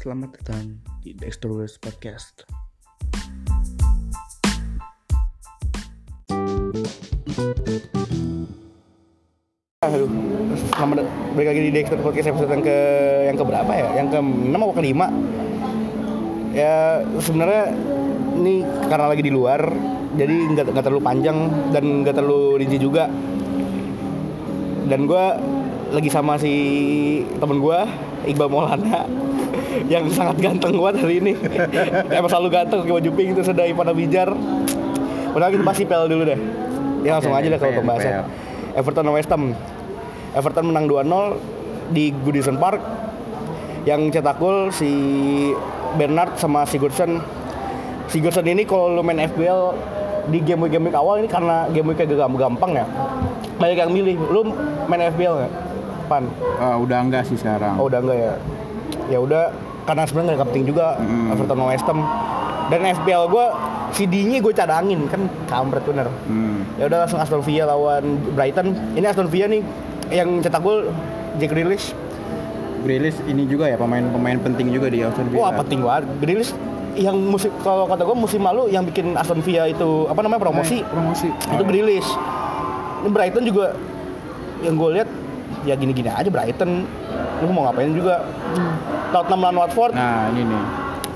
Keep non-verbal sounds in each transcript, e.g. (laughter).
Selamat datang di Dexterous Podcast. Aduh, selamat balik lagi di Dexter Podcast episode yang ke yang ke berapa ya? Yang ke 6 atau ke 5 Ya sebenarnya ini karena lagi di luar jadi nggak nggak terlalu panjang dan nggak terlalu rinci juga dan gue lagi sama si temen gue Iqbal Maulana yang sangat ganteng banget hari ini. Emang selalu ganteng pakai baju pink itu sudah pada bijar. Udah kita bahas IPL dulu deh. Ya langsung aja deh kalau pembahasan. Everton West Ham. Everton menang 2-0 di Goodison Park yang cetak gol si Bernard sama Sigurdsson Sigurdsson ini kalau lu main FPL di game week game week awal ini karena game week agak gampang ya. Banyak yang milih lu main FPL nggak pan? Ah, udah enggak sih sekarang. oh udah enggak ya ya udah karena sebenarnya nggak penting juga Hmm. Everton sama West Ham. Dan FPL gue CD-nya gue cadangin kan kampret bener. Hmm. ya udah langsung Aston Villa lawan Brighton. Ini Aston Villa nih yang cetak gol Jack Grealish. Grealish ini juga ya pemain-pemain penting juga di Aston Villa. wah penting banget. Grealish yang musim kalau kata gue musim lalu yang bikin Aston Villa itu apa namanya promosi? Promosi. Itu Grealish. Ini Brighton juga yang gue lihat ya gini-gini aja Brighton lu mau ngapain juga? Tottenham lawan Watford. Nah, ini nih.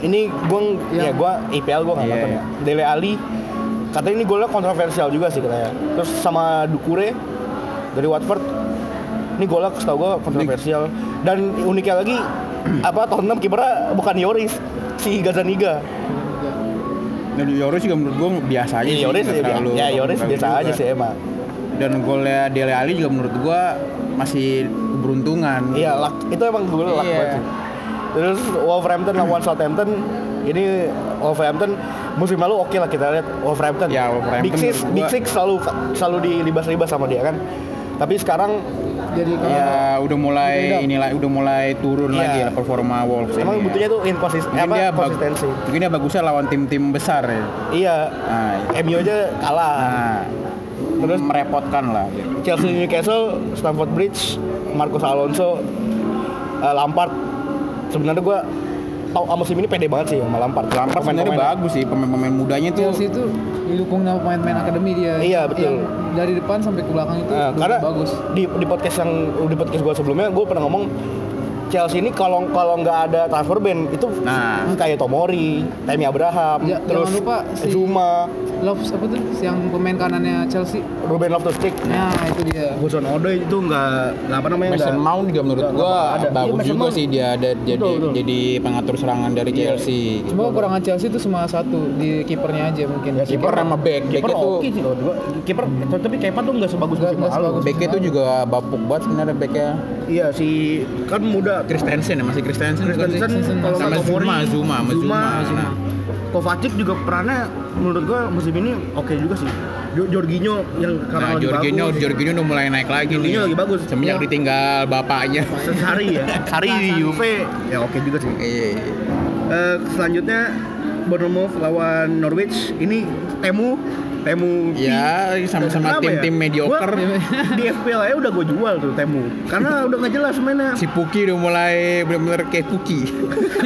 ini gue ya Yang- gue IPL gue nggak Iya, nonton iya. ya Dele Ali katanya ini golnya kontroversial juga sih katanya. Terus sama Dukure dari Watford. Ini golnya setahu gue kontroversial. Dan uniknya lagi (clears throat) apa Tottenham kipernya bukan Yoris si Gazaniga. Dan Yoris juga menurut gua biasa aja Iya, sih. Yoris ya, terlalu- ya Yoris biasa juga. aja sih emang. Dan golnya Dele Alli juga menurut gua masih keberuntungan. iya luck itu emang gue luck Iya. banget sih terus Wolverhampton lawan Southampton ini Wolverhampton musim lalu oke lah kita lihat Wolverhampton Ya, Wolverhampton Big Six Big Six selalu selalu dilibas-libas sama dia kan tapi sekarang jadi kalau Ya udah mulai inilah udah mulai turun Iya. lagi ya performa Wolves. emang ini ya. butuhnya tuh inkonsisten mungkin apa dia konsistensi mungkin dia bagusnya lawan tim-tim besar ya. iya Nah, MU aja kalah nah terus merepotkan lah. gitu. Chelsea Newcastle Stamford Bridge Marcos Alonso eh, Lampard sebenarnya gue tau ah, musim ini pede banget sih sama Lampard Lampard sebenarnya bagus sih pemain-pemain mudanya tuh. Chelsea itu didukung sama pemain-pemain akademi dia Iya, betul. yang dari depan sampai ke belakang itu Nah, karena bagus di di podcast yang di podcast gue sebelumnya gue pernah ngomong Chelsea ini kalau kalau nggak ada transfer ban itu Nah. kayak Tomori, Tammy Abraham, Ja- terus jangan lupa si- Zuma, Loves apa tuh yang pemain kanannya Chelsea Ruben Loftus-Cheek, nah itu dia Hudson Odoi itu nggak apa namanya Mason nggak- Mount juga menurut gua ada. Bagus Mason juga Mount. sih dia ada jadi Betul, betul. jadi pengatur serangan dari Iya. Chelsea. cuma kekurangan Chelsea itu cuma satu di kipernya aja mungkin Ya, Kiper sama back, Kiper back itu oke sih. Kiper tapi Kepa tuh nggak sebagus Nggak- musim nggak lalu. sebagus. back itu juga bapuk banget sebenarnya backnya. Iya si kan muda Christensen ya masih sih? Christensen kalau sama Zuma, Zuma, Zuma. Zuma. Nah, Kovacic juga perannya menurut gua musim ini oke juga sih. Jo- Jorginho yang karena Nah, lagi Jorginho, bagus. Jorginho udah mulai naik lagi Jorginho nih. lagi bagus. Semenjak Iya. ditinggal bapaknya. (laughs) Sari ya. Sari di Juve ya oke juga sih. Iya. Eh, selanjutnya Bournemouth lawan Norwich. Ini Temu Temu. Ya, sama-sama ya? tim-tim mediocre. Gua di FPL aja udah gue jual tuh Temu. Karena udah nggak jelas mainnya. Si Puki udah mulai benar-benar kayak Puki.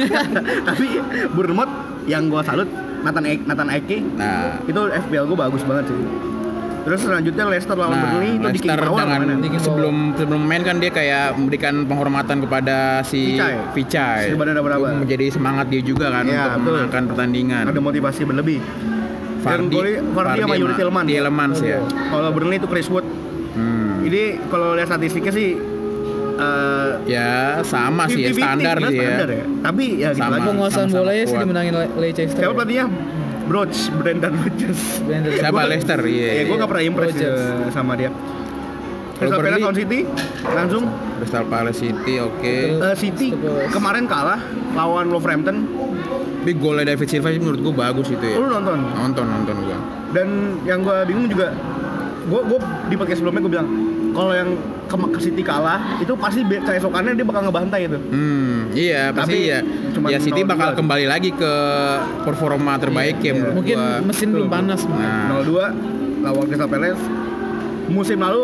(laughs) Tapi Bournemouth yang gue salut Nathan Ake, Nathan Ake Nah, itu FPL gue bagus banget sih. Terus selanjutnya Leicester lawan Nah, Burnley itu di King Leicester Power dengan sebelum sebelum main kan dia kayak memberikan penghormatan kepada si Abraba. Itu menjadi semangat dia juga kan Iya, untuk betul. memenangkan pertandingan. Ada motivasi berlebih. Dan golnya Vardy sama Yuri Tillman. Tielemans ya. Kalau Burnley itu Chris Wood. Hmm. Ini kalau lihat statistiknya sih eh Ya sama sih ya 50-50 standar sih ya. standar ya. Tapi ya gitu Sama. lagi. penguasaan bolanya sih dimenangin Le- Leicester Siapa pelatihnya? Broch, Brendan Rodgers. Brandon. Siapa Leicester? Iya. Ya, gue iya. gak pernah impress ya sama dia. Crystal Palace lawan City langsung Crystal Palace City oke. Eh, City Crystal Palace. kemarin kalah lawan Wolverhampton. Tapi golnya David Silva sih menurut gua bagus itu ya. Lu nonton? Nonton nonton gua. Dan yang gue bingung juga, gue gue di podcast sebelumnya gue bilang kalau yang ke, ke City kalah itu pasti keesokannya dia bakal ngebantai itu. Hmm, iya Tapi pasti ya. cuman Ya City 0-2. bakal kembali lagi ke performa terbaik ya menurut mungkin gua. mesin belum panas Nah, 0-2 lawan Crystal Palace. Musim lalu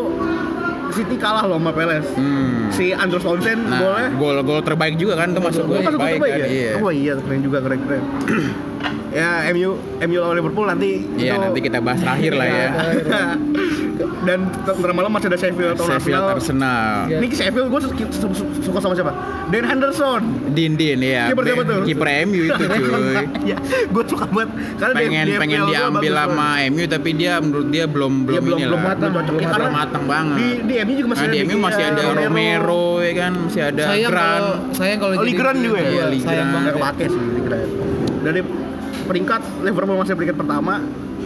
City kalah loh sama Peles. Hmm. Si Andros Townsend Nah, golnya gol gol terbaik juga kan itu masuk gol masuk terbaik terbaik kan. ya? Iya. Oh iya, keren juga, keren keren. (clears throat) ya MU MU lawan Liverpool nanti Iya, itu- nanti kita bahas terakhir lah ya. Dan ntar malam masih ada Sheffield atau Sheffield Arsenal. Arsenal. Iya. Ini Sheffield gue suka sama siapa? Dan Henderson. Din Din ya. Kiper siapa tuh? Kiper MU itu (laughs) cuy. ya, gue suka banget karena dia- pengen dia pengen diambil sama. MU tapi dia menurut dia belum belum belum ini belum lah. matang, Belum matang. matang banget. Di, di MU juga masih Nah, di ada MU masih ada Romero ya kan, masih ada Gran. kalau sayang kalau jadi- Ligran juga ya? Iya, Iya, sayang Ligran. banget. Nggak ya. kepake sih. Dari peringkat Liverpool masih peringkat pertama,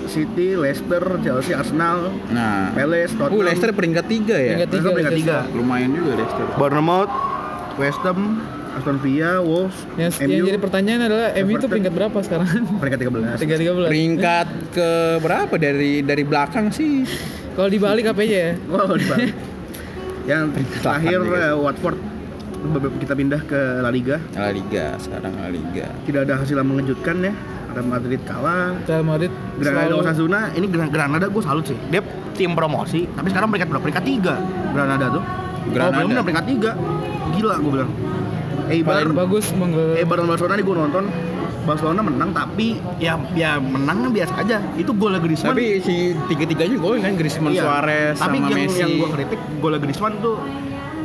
City, Leicester, Chelsea, Arsenal, Nah. Palace, Uh, Tottenham, Leicester peringkat 3 ya. Peringkat Leicester peringkat tiga. Lumayan juga Leicester. Bournemouth, West Ham, Aston Villa, Wolves, Yang, yang MU, jadi pertanyaan adalah MU itu peringkat berapa sekarang? peringkat 13. Tiga tiga belas. Peringkat ke berapa dari dari belakang sih? Kalau dibalik apa aja ya? Wow, di bawah. Yang terakhir eh, Watford kita pindah ke La Liga. La Liga, sekarang La Liga. Tidak ada hasil yang mengejutkan ya. Real Madrid kalah. Real Madrid Granada selalu- Osasuna, ini Gran- Granada gue salut sih. Dia tim promosi, tapi sekarang peringkat berapa? Peringkat 3 Granada tuh. Granada. Oh, peringkat 3. Gila gue bilang. Eibar, paling bagus menggelar Eibar dan Barcelona nih gue nonton. Barcelona menang tapi ya ya menangnya biasa aja. Itu gol Griezmann. Tapi si tiga-tiganya gol kan Griezmann, Iya. Suarez Tapi sama yang, Messi. yang gue kritik gol Griezmann tuh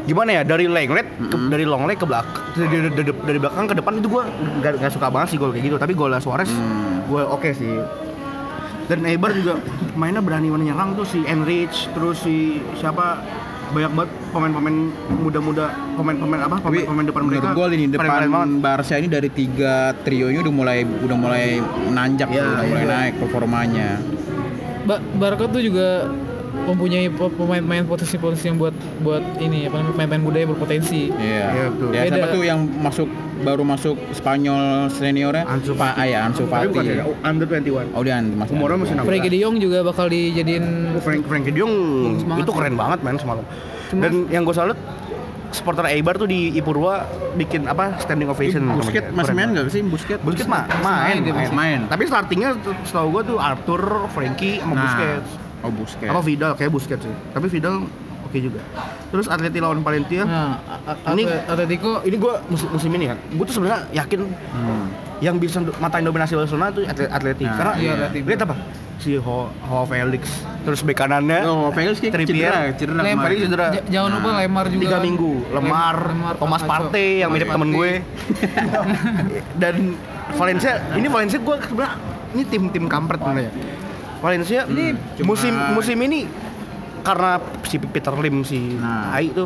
gimana ya dari lenglet ke, dari long leg ke belakang dari, dari, dari, belakang ke depan itu gue nggak nggak suka banget sih gol kayak gitu tapi gol Suarez Hmm. gue oke sih dan Eibar juga mainnya berani nyerang tuh si Enrich terus si siapa banyak banget pemain-pemain muda-muda pemain-pemain apa pemain-pemain depan mereka menurut gua lini depan. Barca ini dari tiga trionya udah mulai udah mulai menanjak, Iya, udah mulai iya. naik performanya. Ba Barca tuh juga mempunyai pe- pemain-pemain potensi-potensi yang buat buat ini apa namanya pemain-pemain muda yang berpotensi. Iya. Iya, betul. Ya siapa tuh yang masuk baru masuk Spanyol seniornya? Ansu Pak ah, ya, Ansu tapi Fati. bukan ya, under 21 Oh dia masih Umurnya masih enam Frenkie de Jong juga bakal dijadiin Frank Frankie De Jong itu keren banget man semalam. Dan yang gue salut supporter Eibar tuh di Ipurwa bikin apa standing ovation. Busket masih main nggak sih Busket? Busket mah main, main main, main. Tapi startingnya setahu gue tuh Arthur, Frankie, sama Nah, Busquets. Oh Busket. Apa Vidal kayak Busquets sih. Tapi Vidal oke juga. Terus Atleti lawan Valencia. Nah, A- A- Ini- Atletico Ini gue musim, musim ini kan, gue tuh sebenarnya yakin Hmm. yang bisa matain dominasi Barcelona tuh Atlet- Atleti. Nah, Karena iya, Atleti. lihat apa? Si Ho, Ho Felix, terus bek kanannya Oh, Felix kayak Trippier. cedera, cedera cedera. J- jangan lupa Nah, Lemar juga tiga kan. minggu lemar, Lem- Lemar, Thomas. Partey yang mirip temen gue (laughs) dan Valencia ini Valencia gue sebenarnya ini tim tim kampret sebenarnya Valencia ini cuma- musim musim ini karena si Peter Lim si Nah. Ai itu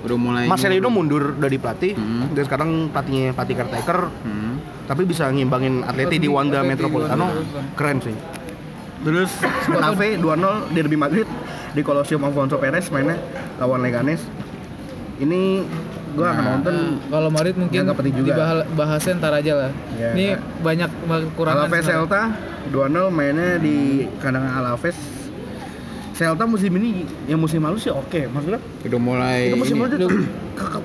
Udah mulai Marcelino mundur dari pelatih Hmm. dan sekarang pelatihnya pelatih caretaker Hmm. tapi bisa ngimbangin Atleti di Wanda Atleti Metropolitano Wanda. keren sih terus Getafe (laughs) 2-0 Derby Madrid di Colosseum Alfonso Perez mainnya lawan Leganes ini gua akan Nah, nonton Nah, kalau Madrid mungkin Yang nggak penting juga. dibahasnya ntar aja lah. Iya. Ini banyak kekurangan. Alaves. Celta 2-0 mainnya di kandang Alaves Celta musim ini yang musim lalu sih oke maksudnya udah mulai itu musim ini. lalu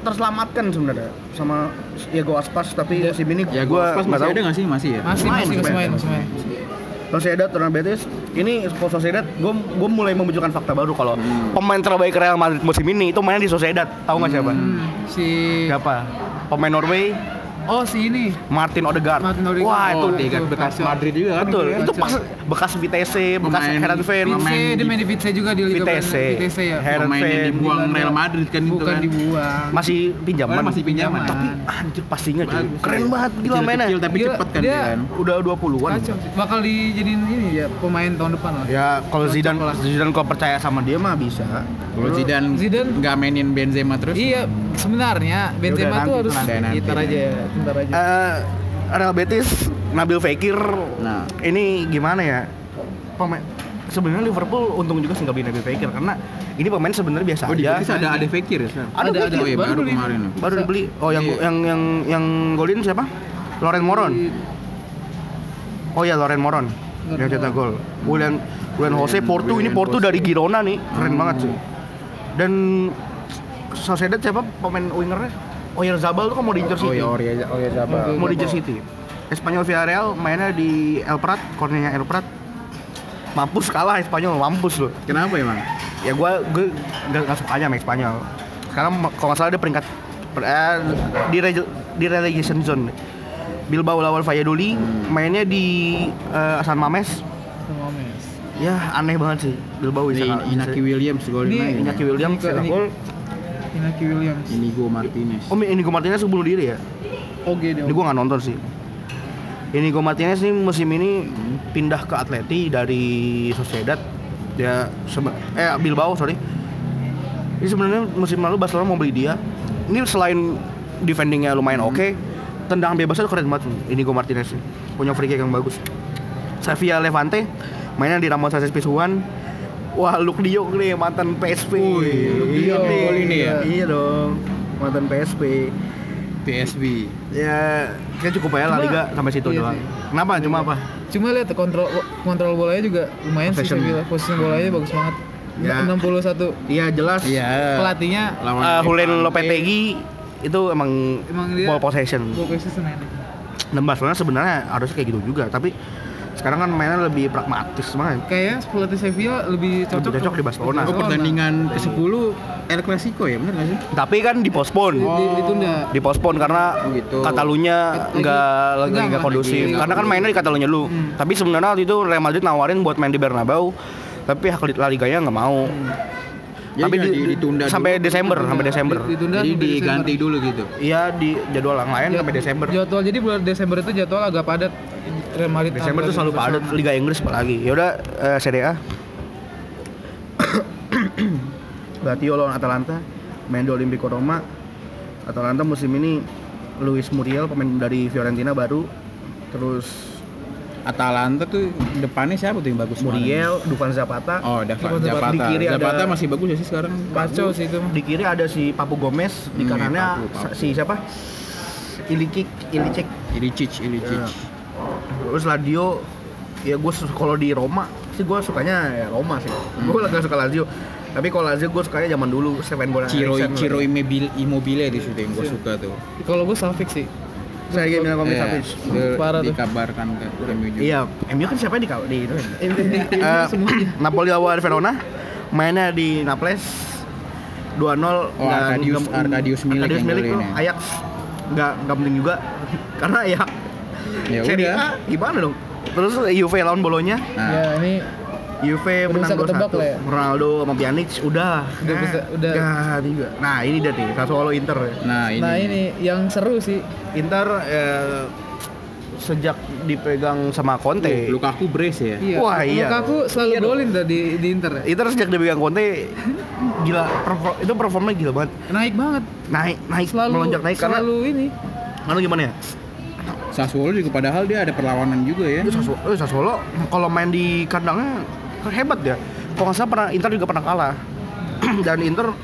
terselamatkan sebenarnya sama Diego Aspas tapi Ya, musim ini Ya gua gua pas nggak masih ada nggak sih? Masih ya? Masih Main, masih masih main. main, masih main. Sociedad Real Betis. Ini kalau Sociedad gue gue mulai memunculkan fakta baru kalau pemain terbaik Real Madrid musim ini itu mainnya di Sociedad. Tahu nggak siapa? Hmm, si siapa? Pemain Norway Oh, si ini. Martin Odegaard Martin Odegaard. wah Oh, itu tiga bekas Madrid juga kan. betul itu ya? itu pas bekas Vitesse bekas Herenveen dia main di Vitesse juga di Liga Vitesse. Vitesse ya. Herenveen, dibuang Milan, Real Madrid kan gitu Bukan kan. dibuang. masih pinjaman Oh, masih pinjaman. tapi anjir pastinya cuy. Keren banget gila mainnya Kecil tapi cepet kan dia- dia kan. udah 20-an Kacau sih. Bakal dijadiin ini ya pemain tahun depan lah. ya kalau Zidane. Zidane kalau percaya sama dia mah bisa Kalau Zidane Zidane- nggak mainin Benzema terus. Iya, sebenarnya Benzema nanti, tuh harus nanti, nanti. gitar aja ya, bentar aja. Eh, Real Betis Nabil Fekir Nah. ini gimana ya pemain sebenarnya Liverpool untung juga sih nggak beli Nabil Fekir karena ini pemain sebenarnya biasa Oh di aja Betis ada ada Fekir ya? Ada, Ada, ada. Oh iya Baru baru kemarin. baru dibeli oh yang Iya. yang yang yang golin siapa Loren Moron oh ya Loren Moron Loren yang cetak gol. William William Jose Porto ini Porto Jose. dari Girona nih keren Hmm. banget sih dan Sociedad siapa pemain wingernya Oyarzabal tuh kan mau diincer Oh City iya oh iya oh iya siapa? mau di City. Espanyol Villarreal mainnya di El Prat, kornernya El Prat. mampus kalah Spanyol mampus loh Kenapa emang? ya gue gue nggak suka aja sama Spanyol sekarang kalau nggak salah dia peringkat per- eh, di rele- di relegation zone Bilbao lawan Valladolid mainnya di eh, San Mames Sama Mes. ya aneh banget sih Bilbao bisa Ini Inaki Williams golin. Iñaki Williams ini- gol Inaki Williams. Inigo Martinez. oh Inigo Martinez bunuh diri ya Oke deh. ini gue nggak nonton sih Inigo Martinez nih musim ini pindah ke Atleti dari Sociedad dia sebe- eh Bilbao sorry ini sebenarnya musim lalu Barcelona mau beli dia ini selain defendingnya lumayan oke tendangan bebasnya tuh keren banget Inigo Martinez sih. punya free kick yang bagus Sevilla Levante mainnya di Ramon Sanchez Pizjuan wah Luke Jong nih mantan PSV Luke de Jong Iya, ini ya? iya dong mantan PSV PSV. ya kayak cukup ya La Cuma- Liga sampai situ iya doang sih. kenapa cuma apa Cuma lihat kontrol kontrol bolanya juga lumayan sih Possession. Sevilla. Posisi bolanya bagus banget. Ya. 61. iya jelas Iya. Pelatihnya uh, Julen Levante. Lopetegui itu emang, Emang dia- ball possession posisi enak. dan Barcelona sebenarnya harusnya kayak gitu juga tapi sekarang kan mainnya lebih pragmatis banget Kayaknya pelatih Sevilla lebih cocok, Lebih cocok di Barcelona. Oh pertandingan ke-10 El Clasico ya bener gak sih? tapi kan dipospon Di- di- ditunda. dipospon karena Oh, gitu. Katalunya nggak lagi enggak, nggak kondusif karena kan mainnya di Katalunya dulu Hmm. tapi sebenarnya waktu itu Real Madrid nawarin buat main di Bernabeu tapi hak La Liganya nggak mau Jadi tapi jadi di- ditunda sampai dulu. Desember sampai. Desember Di- Ditunda Jadi sampai diganti Desember. dulu gitu. iya di jadwal yang lain sampai Desember Jadwal jadi bulan Desember itu jadwal agak padat. Real Madrid Desember tuh selalu padat Liga Inggris apalagi. Ya udah eh, Serie A. (coughs) Lazio lawan Atalanta main di Olimpico Roma. Atalanta musim ini Luis Muriel pemain dari Fiorentina baru. Terus Atalanta tuh depannya siapa tuh yang bagus? kemarin? Muriel, Dufan Zapata. Oh, Di Zapata. Di kiri ada- Zapata masih bagus ya sih sekarang. Kacau sih itu. Di kiri ada si Papu Gomez, di Hmm, kanannya Papu, Papu. si siapa? Ilicik, Ilicik. Ilicic, Ilicic. Ya. Terus Lazio ya gue kalau di Roma sih gue sukanya ya Roma sih. Hmm. Gue gak suka Lazio. Tapi kalau Lazio gue sukanya zaman dulu Steven Bonan Ciro Eriksen. Ciro Immobile, Immobile di situ yang gue suka tuh. Kalau gue Salvik sih. Saya ingin bilang Komis Iya, Savic. Parah tuh. dikabarkan ke MU juga. Iya, MU kan siapa di di itu? (laughs) Ini Eh, semuanya. Napoli lawan Verona mainnya di Naples 2-0 Oh, Arkadius- Arkadius Milik Arkadius yang Milik ya. Ajax nggak nggak penting juga (laughs) karena ya Ya Serie udah. A gimana dong? Terus Juve lawan Bolonya, Nah, Ya ini Juve Udah menang 2-1. lah ya. Ronaldo sama Pjanic udah. Udah bisa- udah. Nggak juga. Nah, ini dia nih, Sassuolo Inter. nah ini. nah ini yang seru sih. Inter eh, sejak dipegang sama Conte. Oh, Lukaku brace ya. Iya. Wah, iya. Lukaku selalu Iya golin tuh di di Inter. ya. Inter sejak dipegang Conte gila perfor- itu performanya gila banget. Naik banget. Naik naik Selalu melonjak naik karena selalu ini. karena gimana ya? Sassuolo juga padahal dia ada perlawanan juga ya. Sassuolo, eh, Sassuolo kalau main di kandangnya hebat ya. Kalau nggak salah pernah Inter juga pernah kalah. (clears throat) Dan Inter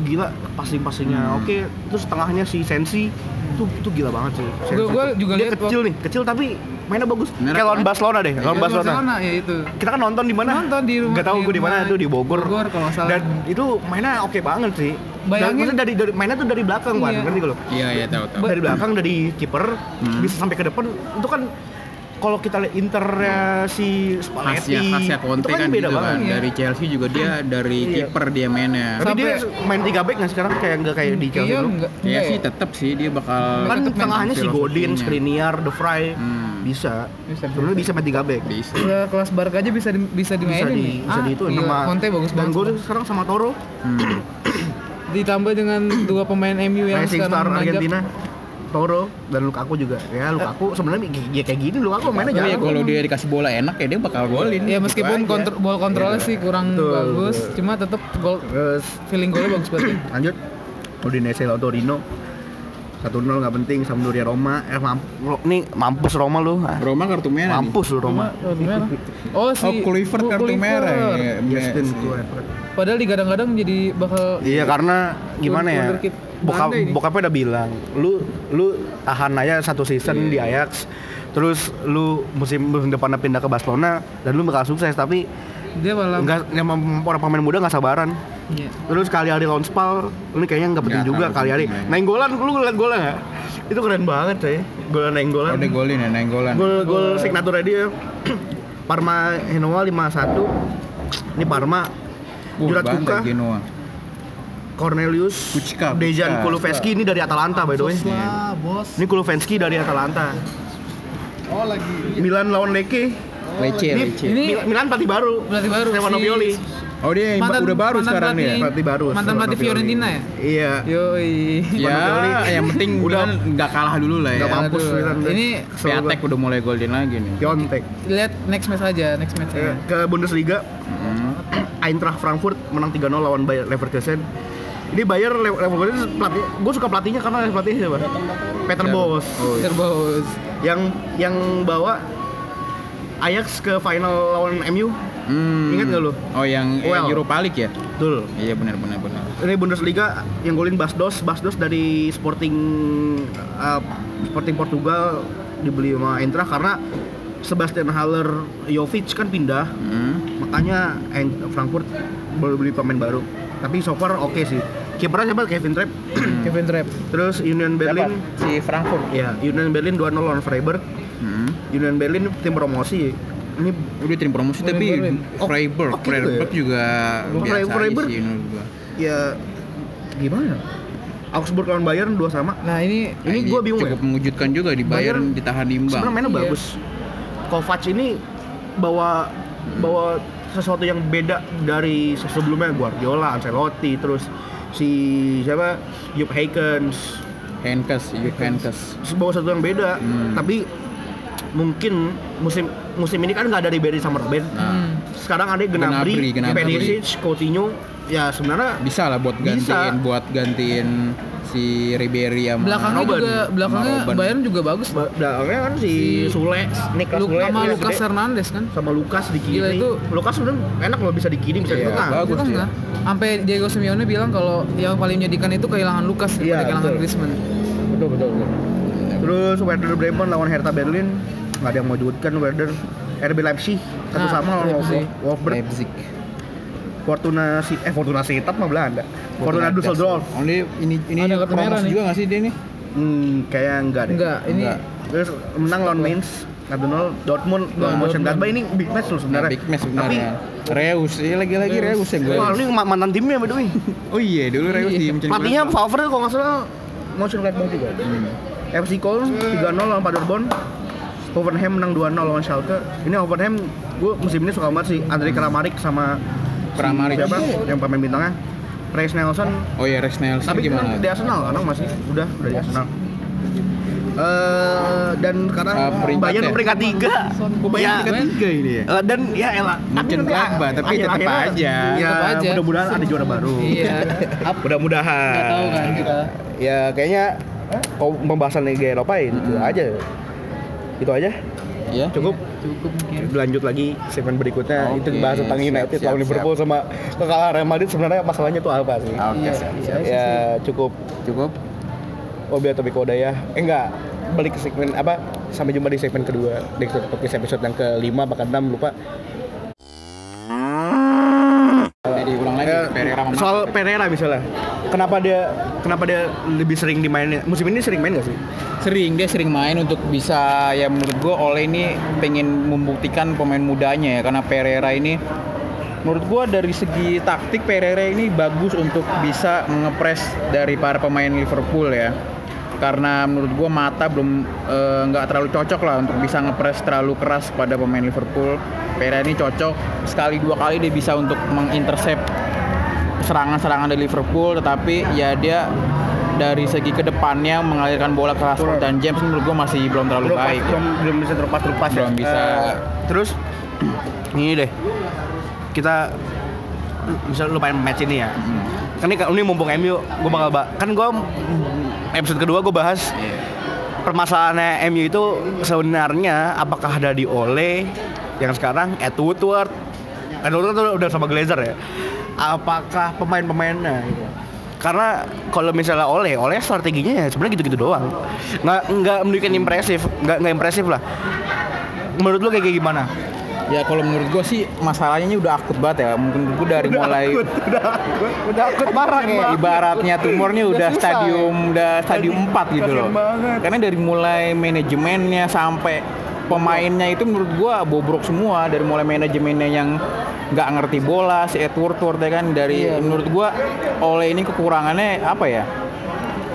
gila passing-passingnya Hmm. oke terus tengahnya si Sensi itu itu gila banget sih Sensi. Gua- gua juga dia lihat kecil nih kecil tapi mainnya bagus Merah kayak lawan kan? Barcelona deh lawan Ya, Barcelona ya itu. kita kan nonton di mana Nonton di rumah- nggak tahu gue di mana itu di Bogor Bogor kalau salah. dan itu mainnya oke banget sih Bayangin- maksudnya dari, dari mainnya tuh dari belakang kan Iya. ngerti gak lo Iya iya tahu tahu. dari belakang dari kiper Hmm. bisa sampai ke depan itu kan kalau kita lihat Internya si Spalletti Khasnya khasnya Conte itu kan, beda gitu banget kan. Iya. Dari Chelsea juga dia dari Iya. kiper dia mainnya. tapi Sampai- dia main tiga back nggak sekarang kayak nggak kayak di Chelsea Iya dulu enggak. Ya sih tetap sih dia bakal kan tengahnya si Godin. Skriniar, De Vrij Hmm. bisa Bisa, sebenarnya bisa main tiga back bisa. Ya, kelas Barca aja bisa di, bisa bisa dimainin di nih. bisa di itu gila, nama Conte bagus dan banget. gue sekarang sama Toro Hmm. Ditambah dengan dua pemain MU yang Rising sekarang Star. Argentina Toro dan Lukaku juga ya Lukaku sebenarnya ya kayak gini Lukaku mainnya Tapi ya jago kalau dia dikasih bola enak ya dia bakal golin. Ya meskipun Gitu kontrol ball kontrolnya sih kurang Betul, bagus, betul. cuma tetap gol terus feeling golnya bagus banget. (clears throat) ya. lanjut Udinese lawan Torino 1-0 nggak penting Sampdoria Roma eh mamp nih mampus Roma lu Ah, Roma kartu merah. nih. mampus lu Roma Kartu merah. Oh si Oh, Kluivert kartu merah. ya. Justin Messi. Kluivert. Padahal digadang-gadang jadi bakal Iya karena gimana ya Wonderkid bokap bokapnya udah bilang lu lu tahan aja satu season Iya. di Ajax terus lu musim, musim depan pindah ke Barcelona dan lu bakal sukses tapi dia malah enggak yang orang pemain muda nggak sabaran Iya. terus kali hari lawan Spal ini kayaknya nggak penting Nggak juga kali hari penting, ya. main golan lu ngeliat golnya nggak itu keren banget coy golan neng golan Oh, golin ya, nenggolan. gol gol signaturnya dia (clears throat) Parma Genoa 5-1. Ini Parma. Jurat Kuka, Genoa. Cornelius, Kucka, Dejan Kucka. Kulusevski ini dari Atalanta by the way. Lah, bos. Ini Kulusevski dari Atalanta. Oh, lagi. Milan lawan Lecce. Lece, Ini, Lece. Ini- Mil- Milan pelatih baru. Pelatih baru, Stefano si- Pioli. Oh dia yang Mantan- udah baru mantan sekarang pelatih. dia. Pelatih baru. Mantan pelatih. Fiorentina ya? Iya. Yoi. Ya, yang penting Udah- udah nggak kalah dulu lah ya. Nggak mampus Milan. ini. Piatek udah mulai golden lagi nih. Piontek. Lihat next match aja, next match aja. Ke Bundesliga, Hmm. Eintracht Frankfurt menang 3-0 lawan Bayer Leverkusen. Ini Bayer Le- Leverkusen pelatih, gue suka pelatihnya karena pelatihnya siapa? Peter? Bosz. Oh, iya. Terbos. Yang yang bawa Ajax ke final lawan MU. Hmm. Ingat nggak lu? Oh yang eh, Well. Europa League ya? Betul. Iya benar benar benar. Ini Bundesliga yang golin Basdos, Basdos dari Sporting uh, Sporting Portugal dibeli sama Eintracht karena Sebastian Haller Jovic kan pindah, Hmm. makanya Frankfurt baru beli pemain baru. Tapi so far oke sih. Kipernya siapa? Kevin Trapp. Kevin Trapp. Terus Union Berlin, Si Frankfurt. ya Union Berlin 2-0 lawan Freiburg. Hmm. Union Berlin tim promosi. Ini Udah tim promosi William tapi Berlin. Oh, Freiburg, oh gitu ya? Freiburg juga Oh, biasa aja Freiburg. sih gua. ya gimana? Augsburg lawan Bayern 2 sama. Nah ini Ini Nah, gua bingung cukup ya. mengejutkan juga di Bayern Bayern ditahan imbang. Sebenarnya mainnya Iya. bagus. Kovac ini bawa bawa sesuatu yang beda dari sebelumnya Guardiola, Ancelotti, terus si siapa Jupp Heynckes Henkes, Jupp Henkes. bawa sesuatu yang beda. Hmm. Tapi mungkin musim musim ini kan nggak ada Ribery sama Robben. Nah, Sekarang ada Gnabry. Perisic, Coutinho. Ya sebenarnya bisa lah buat Bisa. gantiin buat gantiin si Ribery sama belakangnya Robben. juga belakangnya. Bayern juga bagus. ba- belakangnya kan si Si- Sule, Niklas Lu, Sule sama iya, Lucas gede. Hernandez kan. sama Lukas di kiri. Gila, itu- Lukas sebenarnya enak loh bisa di kiri bisa di Iya, tengah. bagus enggak. Sampai Diego Simeone bilang kalau yang paling menyedihkan itu kehilangan Lucas Iya, daripada kehilangan betul. Griezmann. Betul betul. betul. Terus Werder Bremen lawan Hertha Berlin nggak ada yang mau judutkan Werder. RB Leipzig satu Nah, sama lawan Wolfsburg. Leipzig. Fortuna si eh Fortuna Sittard mah Belanda. Fortuna Düsseldorf. Oh, ini ini ini Ada kartu merah juga nggak sih dia nih? Hmm, kayak enggak deh. Enggak, ini Enggak. Terus menang lawan Mainz 1-0 Dortmund lawan Nah, Mönchengladbach ini big match loh Nah, sebenarnya. big match Tapi sebenarnya. Reus, iya lagi-lagi Reus yang gue. wah ini ma- mantan timnya by the way. (laughs) Oh iya, dulu Reus Iya. di Mönchengladbach. Pelatihnya Favre kalau nggak salah Mönchengladbach juga. Hmm. FC Köln 3-0 lawan Paderborn. Hoffenheim menang 2-0 lawan Schalke. Ini Hoffenheim gue musim ini suka banget sih Andrei Kramaric sama si Kramaric. siapa yang pemain bintangnya Reis Nelson. Oh iya, Rex Nelson Tapi gimana? kan di Arsenal sekarang masih udah udah di Arsenal. Eh dan sekarang Eh, peringkat Bayern ya? peringkat tiga. Bayern Ya, peringkat tiga ini ya? Eh, dan ya elah Mönchengladbach, tapi tetep akhir-akhirnya, aja. ya aja. mudah-mudahan ada juara baru Iya. (laughs) mudah-mudahan tahu kan kita. ya kayaknya kalau pembahasan Liga Eropa ya itu aja. Itu aja. Iya. cukup. Cukup mungkin. lanjut lagi segmen berikutnya. Oke, itu bahas tentang siap, United siap, lawan Liverpool sama kekalahan Real Madrid. Sebenarnya masalahnya itu apa sih? Oke, Iya, siap, iya. siap. ya cukup. Cukup. Obi atau Biko Daya eh enggak. Balik ke segmen apa? Sampai jumpa di segmen kedua. Di podcast episode yang kelima bahkan enam lupa Jadi ulang lagi Eh, Pereira sama soal. Pereira misalnya. Kenapa dia kenapa dia lebih sering dimainin? Musim ini sering main gak sih? Sering dia sering main untuk bisa ya menurut gua Ole ini pengen membuktikan pemain mudanya ya karena Pereira ini menurut gua dari segi taktik Pereira ini bagus untuk bisa ngepres dari para pemain Liverpool ya karena menurut gua mata belum eh, nggak terlalu cocok lah untuk bisa ngepres terlalu keras pada pemain Liverpool. Pereira ini cocok sekali dua kali dia bisa untuk mengintercept serangan-serangan dari Liverpool tetapi ya dia dari segi ke depannya mengalirkan bola ke Rashford dan James menurut gue masih belum terlalu Terlepas- baik. belum belum bisa terlepas terlepas Belum bisa. terus (clears throat) ini deh. Kita bisa lupain match ini ya. Hmm. Kan ini ini mumpung MU gue bakal ba- kan gue episode kedua gue bahas Iya. permasalahannya MU itu sebenarnya apakah ada di Ole yang sekarang Ed Woodward. Ed Woodward tuh udah sama Glazer ya. Apakah pemain-pemainnya gitu? Karena kalau misalnya Ole Ole strateginya ya sebenarnya gitu-gitu doang. Nggak nggak menunjukkan impresif nggak nggak impresif lah. Menurut kayak kayak gimana ya kalau menurut gue sih masalahnya ini udah akut banget ya. Mungkin gue dari mulai udah akut. Udah akut parah nih ibaratnya tumornya udah susah, stadium udah stadium 4 gitu loh. banget. karena dari mulai manajemennya sampai pemainnya itu menurut gua bobrok semua. Dari mulai manajemennya yang nggak ngerti bola si Edward Ward ya kan. Dari menurut gua oleh ini kekurangannya apa ya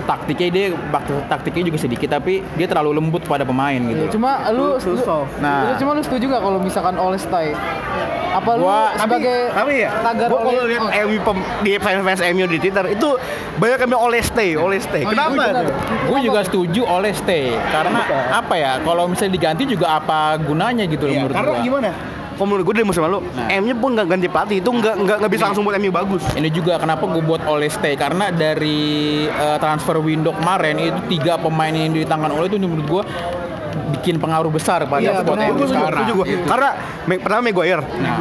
taktiknya dia bak- taktiknya juga sedikit tapi dia terlalu lembut pada pemain gitu Cuma lu, Too lu, soft. Nah. lu- cuma lu setuju gak kalau misalkan Ole stay? Apa lu Gua- sebagai tapi ya tagar gua kalau Ole- lihat oh, MU pem- di fans-fans MU di Twitter itu banyak yang bilang oleh stay, oleh stay. Oh, iya, Kenapa? gue juga setuju oleh stay karena apa ya kalau misalnya diganti juga apa gunanya gitu loh Iya, menurut karena gua gimana? Kalau menurut gue dari musim lalu, Nah. MU pun nggak ganti pelatih itu nggak nggak nggak bisa langsung buat MU bagus. ini juga kenapa gue buat oleh stay karena dari eh, transfer window kemarin itu tiga pemain yang di tangan oleh itu menurut gue bikin pengaruh besar pada. MU Gue setuju, sekarang. gua. Gitu. Karena me- pertama Maguire, Nah.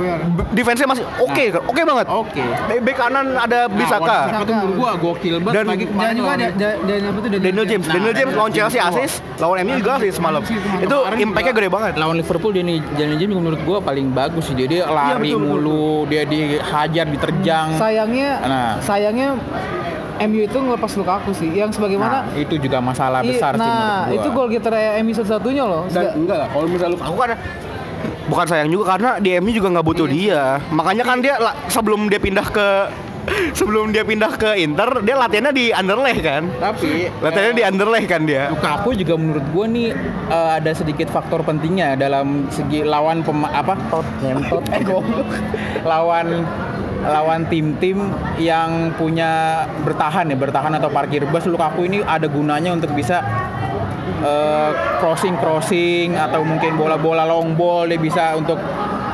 Defense-nya masih oke, oke banget. Oke. Be- Bek kanan ada Bisaka. Nah, itu menurut gua gokil banget Dan- Dan kemarin juga ada da- dan apa tuh Daniel James, Nah, Daniel James Daniel lawan Chelsea James. asis, lawan MU juga asis semalam. Itu impact-nya gede banget. Lawan Liverpool dia nih Daniel James menurut gua paling bagus sih. Dia, dia lari Iya, betul, mulu, dia dihajar, diterjang. sayangnya Nah. sayangnya MU itu ngelepas Lukaku sih yang sebagaimana Nah, itu juga masalah I- besar sih menurut nah gua. itu gol getter MU satu-satunya loh Dan enggak lah, kalau misalnya aku kan bukan sayang juga karena di MU juga nggak butuh dia. Makanya kan dia sebelum dia pindah ke (laughs) sebelum dia pindah ke Inter, dia latihannya di Anderlecht kan. Tapi Latihannya di Anderlecht kan dia. Lukaku juga menurut gua nih eh, ada sedikit faktor pentingnya dalam segi lawan pema apa tot ngentot (laughs) eh lawan lawan tim-tim yang punya bertahan ya bertahan atau parkir bus Lukaku ini ada gunanya untuk bisa crossing crossing atau mungkin bola-bola long ball dia bisa untuk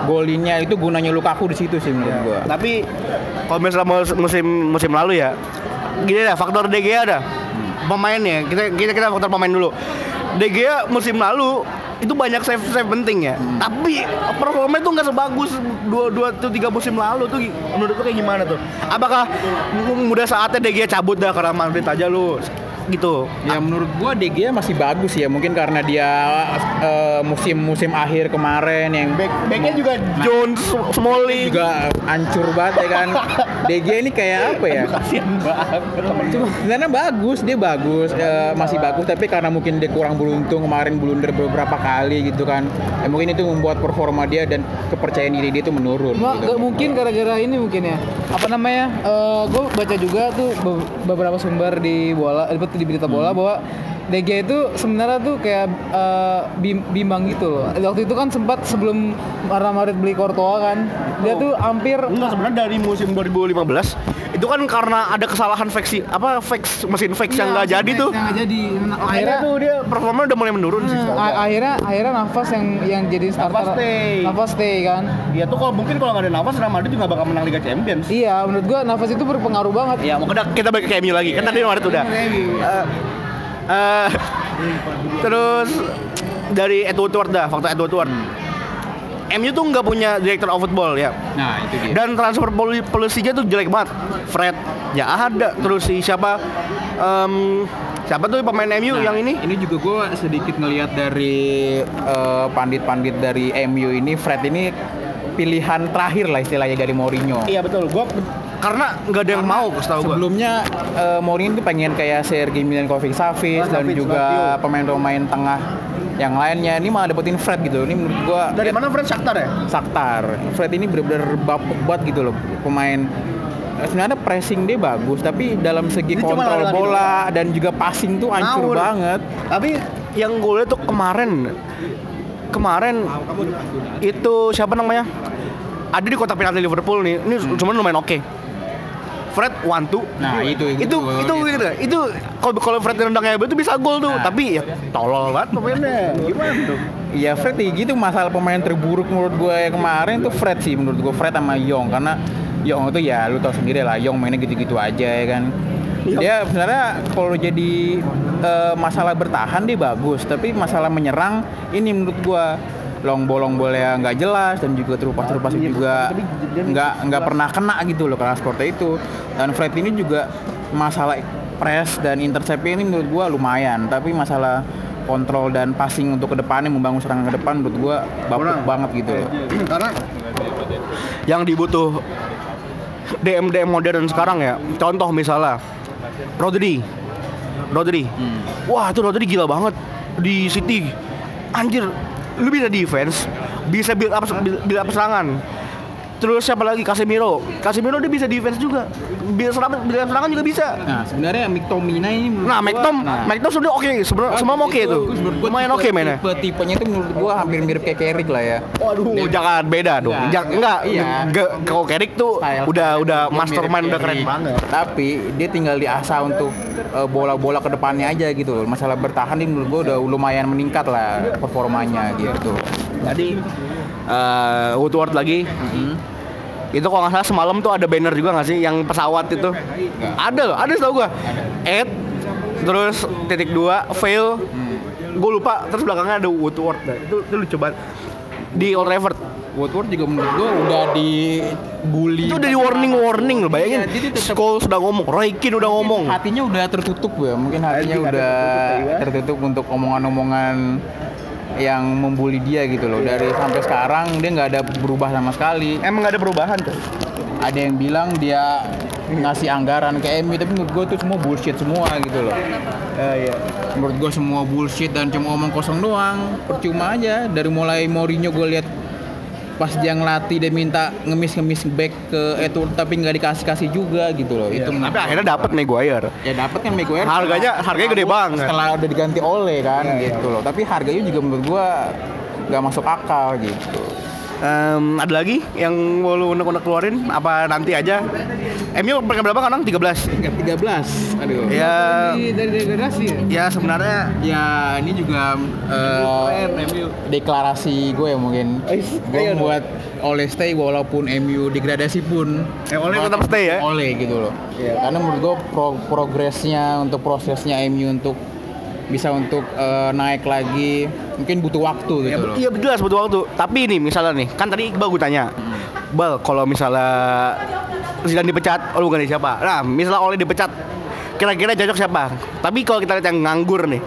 golinnya itu gunanya Lukaku di situ sih menurut gua. Tapi kalau misalnya mus- musim musim lalu ya, gini dah faktor De Gea dah. Pemainnya, kita kita kita faktor pemain dulu. De Gea musim lalu itu banyak save save penting ya. Tapi performa itu nggak sebagus dua dua atau tiga musim lalu tuh menurut lu kayak gimana tuh? Apakah m- udah saatnya De Gea cabut dah karena Madrid aja lu gitu? Ya menurut gua Gea masih bagus ya mungkin karena dia eh, musim-musim akhir kemarin yang Back backnya juga Jones, Smalling juga hancur banget ya kan. Gea ini kayak apa ya? kasihan banget. Cuma sebenarnya bagus, dia bagus, eh, masih bagus tapi karena mungkin dia kurang beruntung kemarin blunder beberapa kali gitu kan. Ya, mungkin itu membuat performa dia dan kepercayaan diri dia itu menurun. Cuma gitu. gak mungkin gara-gara ini mungkin ya. Apa namanya? gue baca juga tuh be- beberapa sumber di bola, eh, di berita bola bahwa DG itu sebenarnya tuh kayak bim- bimbang gitu loh. Waktu itu kan sempat sebelum Real Madrid beli Courtois kan, dia tuh hampir Enggak sebenarnya dari musim 2015 itu kan karena ada kesalahan faksi apa fax mesin fax yang nggak jadi tuh. Yang nggak jadi. Nah, Akhirnya akhirnya tuh dia performa udah mulai menurun sih. Hmm, gua. akhirnya akhirnya nafas yang yang jadi starter Navas stay. nafas stay kan Iya tuh kalau mungkin kalau nggak ada nafas Real Madrid juga bakal menang Liga Champions. iya menurut gua nafas itu berpengaruh banget Iya, mau kita kita balik ke MU lagi. Kan tadi Madrid udah. Eh, eh, terus dari Edward Ward dah, faktor Edward Ward. MU tuh nggak punya director of football ya. Nah, itu dia. Dan transfer poli- polisinya tuh jelek banget. Fred ya ada terus si siapa em, siapa tuh pemain MU Nah, yang ini? Ini juga gue sedikit ngelihat dari eh, pandit-pandit dari MU ini, Fred ini pilihan terakhir lah istilahnya dari Mourinho. Iya betul. Gua karena nggak ada yang mau setahu gua. Sebelumnya eh, Mourinho tuh pengen kayak Sergei Milinkovic Savic dan juga pemain-pemain tengah yang lainnya ini malah dapetin Fred gitu. Ini menurut gua Dari mana Fred Shakhtar ya? Saktar. Fred ini benar-benar bapuk banget gitu loh pemain eh, sebenarnya pressing dia bagus tapi dalam segi cuma kontrol bola dan juga passing tuh hancur banget. Tapi yang gue lihat tuh kemarin kemarin itu siapa namanya? Ada di kotak penalti Liverpool nih. Ini cuman lumayan oke. Fred one two. Nah, itu itu gitu. itu gitu. Itu kalau kalau Fred nendangnya itu bisa gol tuh. Nah. Tapi ya tolol banget pemainnya. Gimana tuh? Iya Fred ya gitu masalah pemain terburuk menurut gue yang kemarin tuh Fred sih menurut gue Fred sama Yong karena Yong itu ya lu tau sendiri lah Yong mainnya gitu-gitu aja ya kan dia sebenarnya kalau jadi eh, masalah bertahan dia bagus tapi masalah menyerang ini menurut gue long bolong boleh nggak jelas dan juga terupas terupas juga nggak nggak pernah kena gitu loh karena seperti itu dan Fred ini juga masalah press dan intercept ini menurut gua lumayan tapi masalah kontrol dan passing untuk ke depannya membangun serangan ke depan menurut gua bapuk banget gitu loh Karena yang dibutuh DM DM modern sekarang ya. Contoh misalnya Rodri. Rodri. Wah, itu Rodri gila banget di City. Anjir, lu bisa defense, bisa build up build up serangan. Terus siapa lagi? Casemiro. Casemiro dia bisa defense juga. Build serangan, up serangan juga bisa. Nah, sebenarnya McTominay ini menurut Nah, McTom, nah, McTom sudah oke, sebenarnya semua oke. Menurut gua Lumayan oke mainnya. Tipe tipenya itu menurut gua hampir mirip kayak Carrick lah ya. Waduh, jangan beda dong. Enggak, Jangan enggak. iya. Kalau Kerik tuh Style. udah udah Dia mastermind udah keren banget. Tapi dia tinggal diasah untuk eh, bola-bola ke depannya aja gitu loh. Masalah bertahan dia menurut gua udah lumayan meningkat lah performanya gitu. Tadi eh Woodward lagi. Itu kalau nggak salah semalam tuh ada banner juga nggak sih yang pesawat itu? Ada loh, ada tau gua. Ed, terus titik dua, fail. Gue lupa, terus belakangnya ada Woodward. Itu, itu lucu banget. Di Old Trafford. Woodward juga menurut gua udah dibully. Itu udah di warning-warning loh, bayangin. Iya, jadi tetep- Scholes udah ngomong, Roy Keane udah ngomong. hatinya udah tertutup ya mungkin hatinya udah tertutup, ya. tertutup untuk omongan-omongan yang membuli dia gitu loh. Dari sampai sekarang dia nggak ada berubah sama sekali. Emang gak ada perubahan tuh. ada yang bilang dia ngasih anggaran ke MU tapi menurut gue itu semua bullshit semua gitu loh. Iya. menurut gue semua bullshit dan cuma omong kosong doang. Percuma aja. Dari mulai Mourinho gue lihat pas dia ngelatih dia minta ngemis-ngemis back ke Edward tapi nggak dikasih-kasih juga gitu loh. Itu Tapi akhirnya dapat Maguire. ya dapat kan Maguire. Harganya- setelah- harganya gede banget. setelah udah diganti oleh kan gitu loh. Tapi harganya juga menurut gua nggak masuk akal gitu Em, ada lagi yang mau lu unek-unek keluarin? Apa nanti aja? MU peringkat berapa kan? 13. 13 aduh Ya, Dari, dari degradasi ya? ya sebenarnya ya ini juga eh, deklarasi gue ya mungkin gue iya dong. buat oleh stay walaupun MU degradasi pun Eh, Ole tetap stay ya? oleh gitu loh karena menurut gue pro- progresnya untuk prosesnya MU untuk bisa untuk eh, naik lagi mungkin butuh waktu gitu ya, loh iya jelas butuh waktu. Tapi ini misalnya nih, kan tadi Iqbal gue tanya, Bal kalau misalnya Zidane dipecat, oh lu ganti siapa? Nah, misalnya Ole dipecat, kira-kira cocok siapa? Tapi kalau kita lihat yang nganggur nih,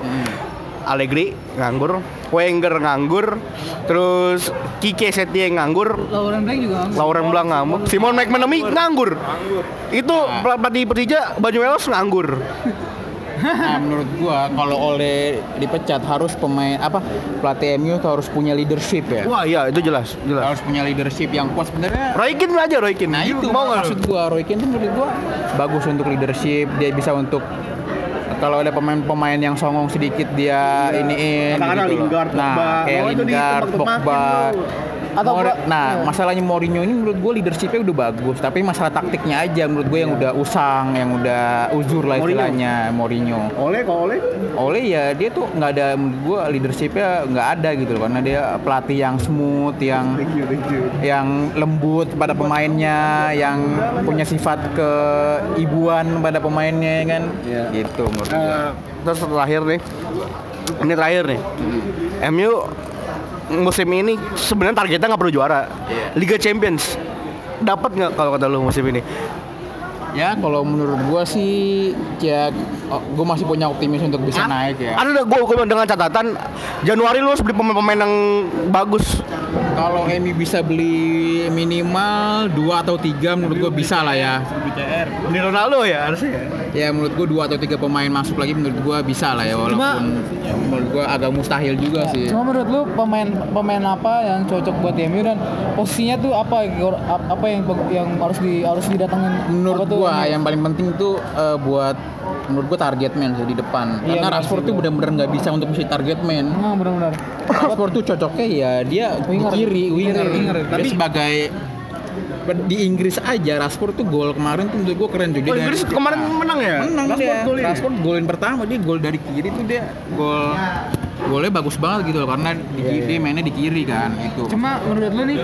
Allegri nganggur, Wenger nganggur, terus Kike Setien nganggur, Lauren Blank juga nganggur. Lauren Blanc nganggur, Simon McManamy nganggur. Itu pelatih Persija Banyuelos nganggur. Nah, menurut gua kalau oleh dipecat harus pemain apa pelatih MU tuh harus punya leadership ya. Wah iya itu jelas, jelas. Harus punya leadership yang kuat sebenarnya. Roy Keane aja Roy Keane. Nah itu mau maksud gua Roy Keane tuh menurut gua bagus untuk leadership, dia bisa untuk kalau ada pemain-pemain yang songong sedikit dia iniin Katakanlah gitu. Lingard, Pogba. Nah, kayak Oh, Lingard, Pogba. Atau Atau- nah, masalahnya Mourinho ini menurut gue leadershipnya udah bagus, tapi masalah taktiknya aja menurut gue yang udah usang, yang udah uzur lah Mourinho. istilahnya Mourinho. Oleh kok oleh. Oleh ya dia tuh nggak ada menurut gua leadershipnya nggak ada gitu loh karena dia pelatih yang smooth yang yang lembut pada pemainnya yang punya sifat keibuan pada pemainnya kan Iya. gitu menurut gua. Eh, terus terakhir nih, ini terakhir nih. MU musim ini sebenarnya targetnya nggak perlu juara. Liga Champions dapat nggak kalau kata lu musim ini? Ya kalau menurut gua sih ya oh, gua masih punya optimis untuk bisa naik ya. Ada gue gue dengan catatan Januari lu harus beli pemain-pemain yang bagus. kalau MU bisa beli minimal dua atau tiga menurut gua bisa lah ya. Beli Ronaldo ya harusnya. ya menurut gua dua atau tiga pemain masuk lagi menurut gua bisa lah ya walaupun ya, menurut gua agak mustahil juga sih. Cuma menurut lu pemain pemain apa yang cocok buat MU dan posisinya tuh apa apa yang yang harus di harus didatangin menurut MU? yang paling penting itu eh, buat menurut gua target man sih di depan Iya, karena Rashford tuh benar. benar-benar nggak bisa untuk mesti target man Nah, benar-benar. Rashford tuh cocoknya ya dia Winger. di kiri winger, Winger, tapi- sebagai di Inggris aja Rashford tuh gol kemarin tuh menurut gua keren juga Oh, Inggris kemarin menang ya? menang Rashford dia golin. Rashford golin pertama dia gol dari kiri tuh dia gol golnya bagus banget gitu loh karena di, dia mainnya di kiri kan itu Cuma menurut lu nih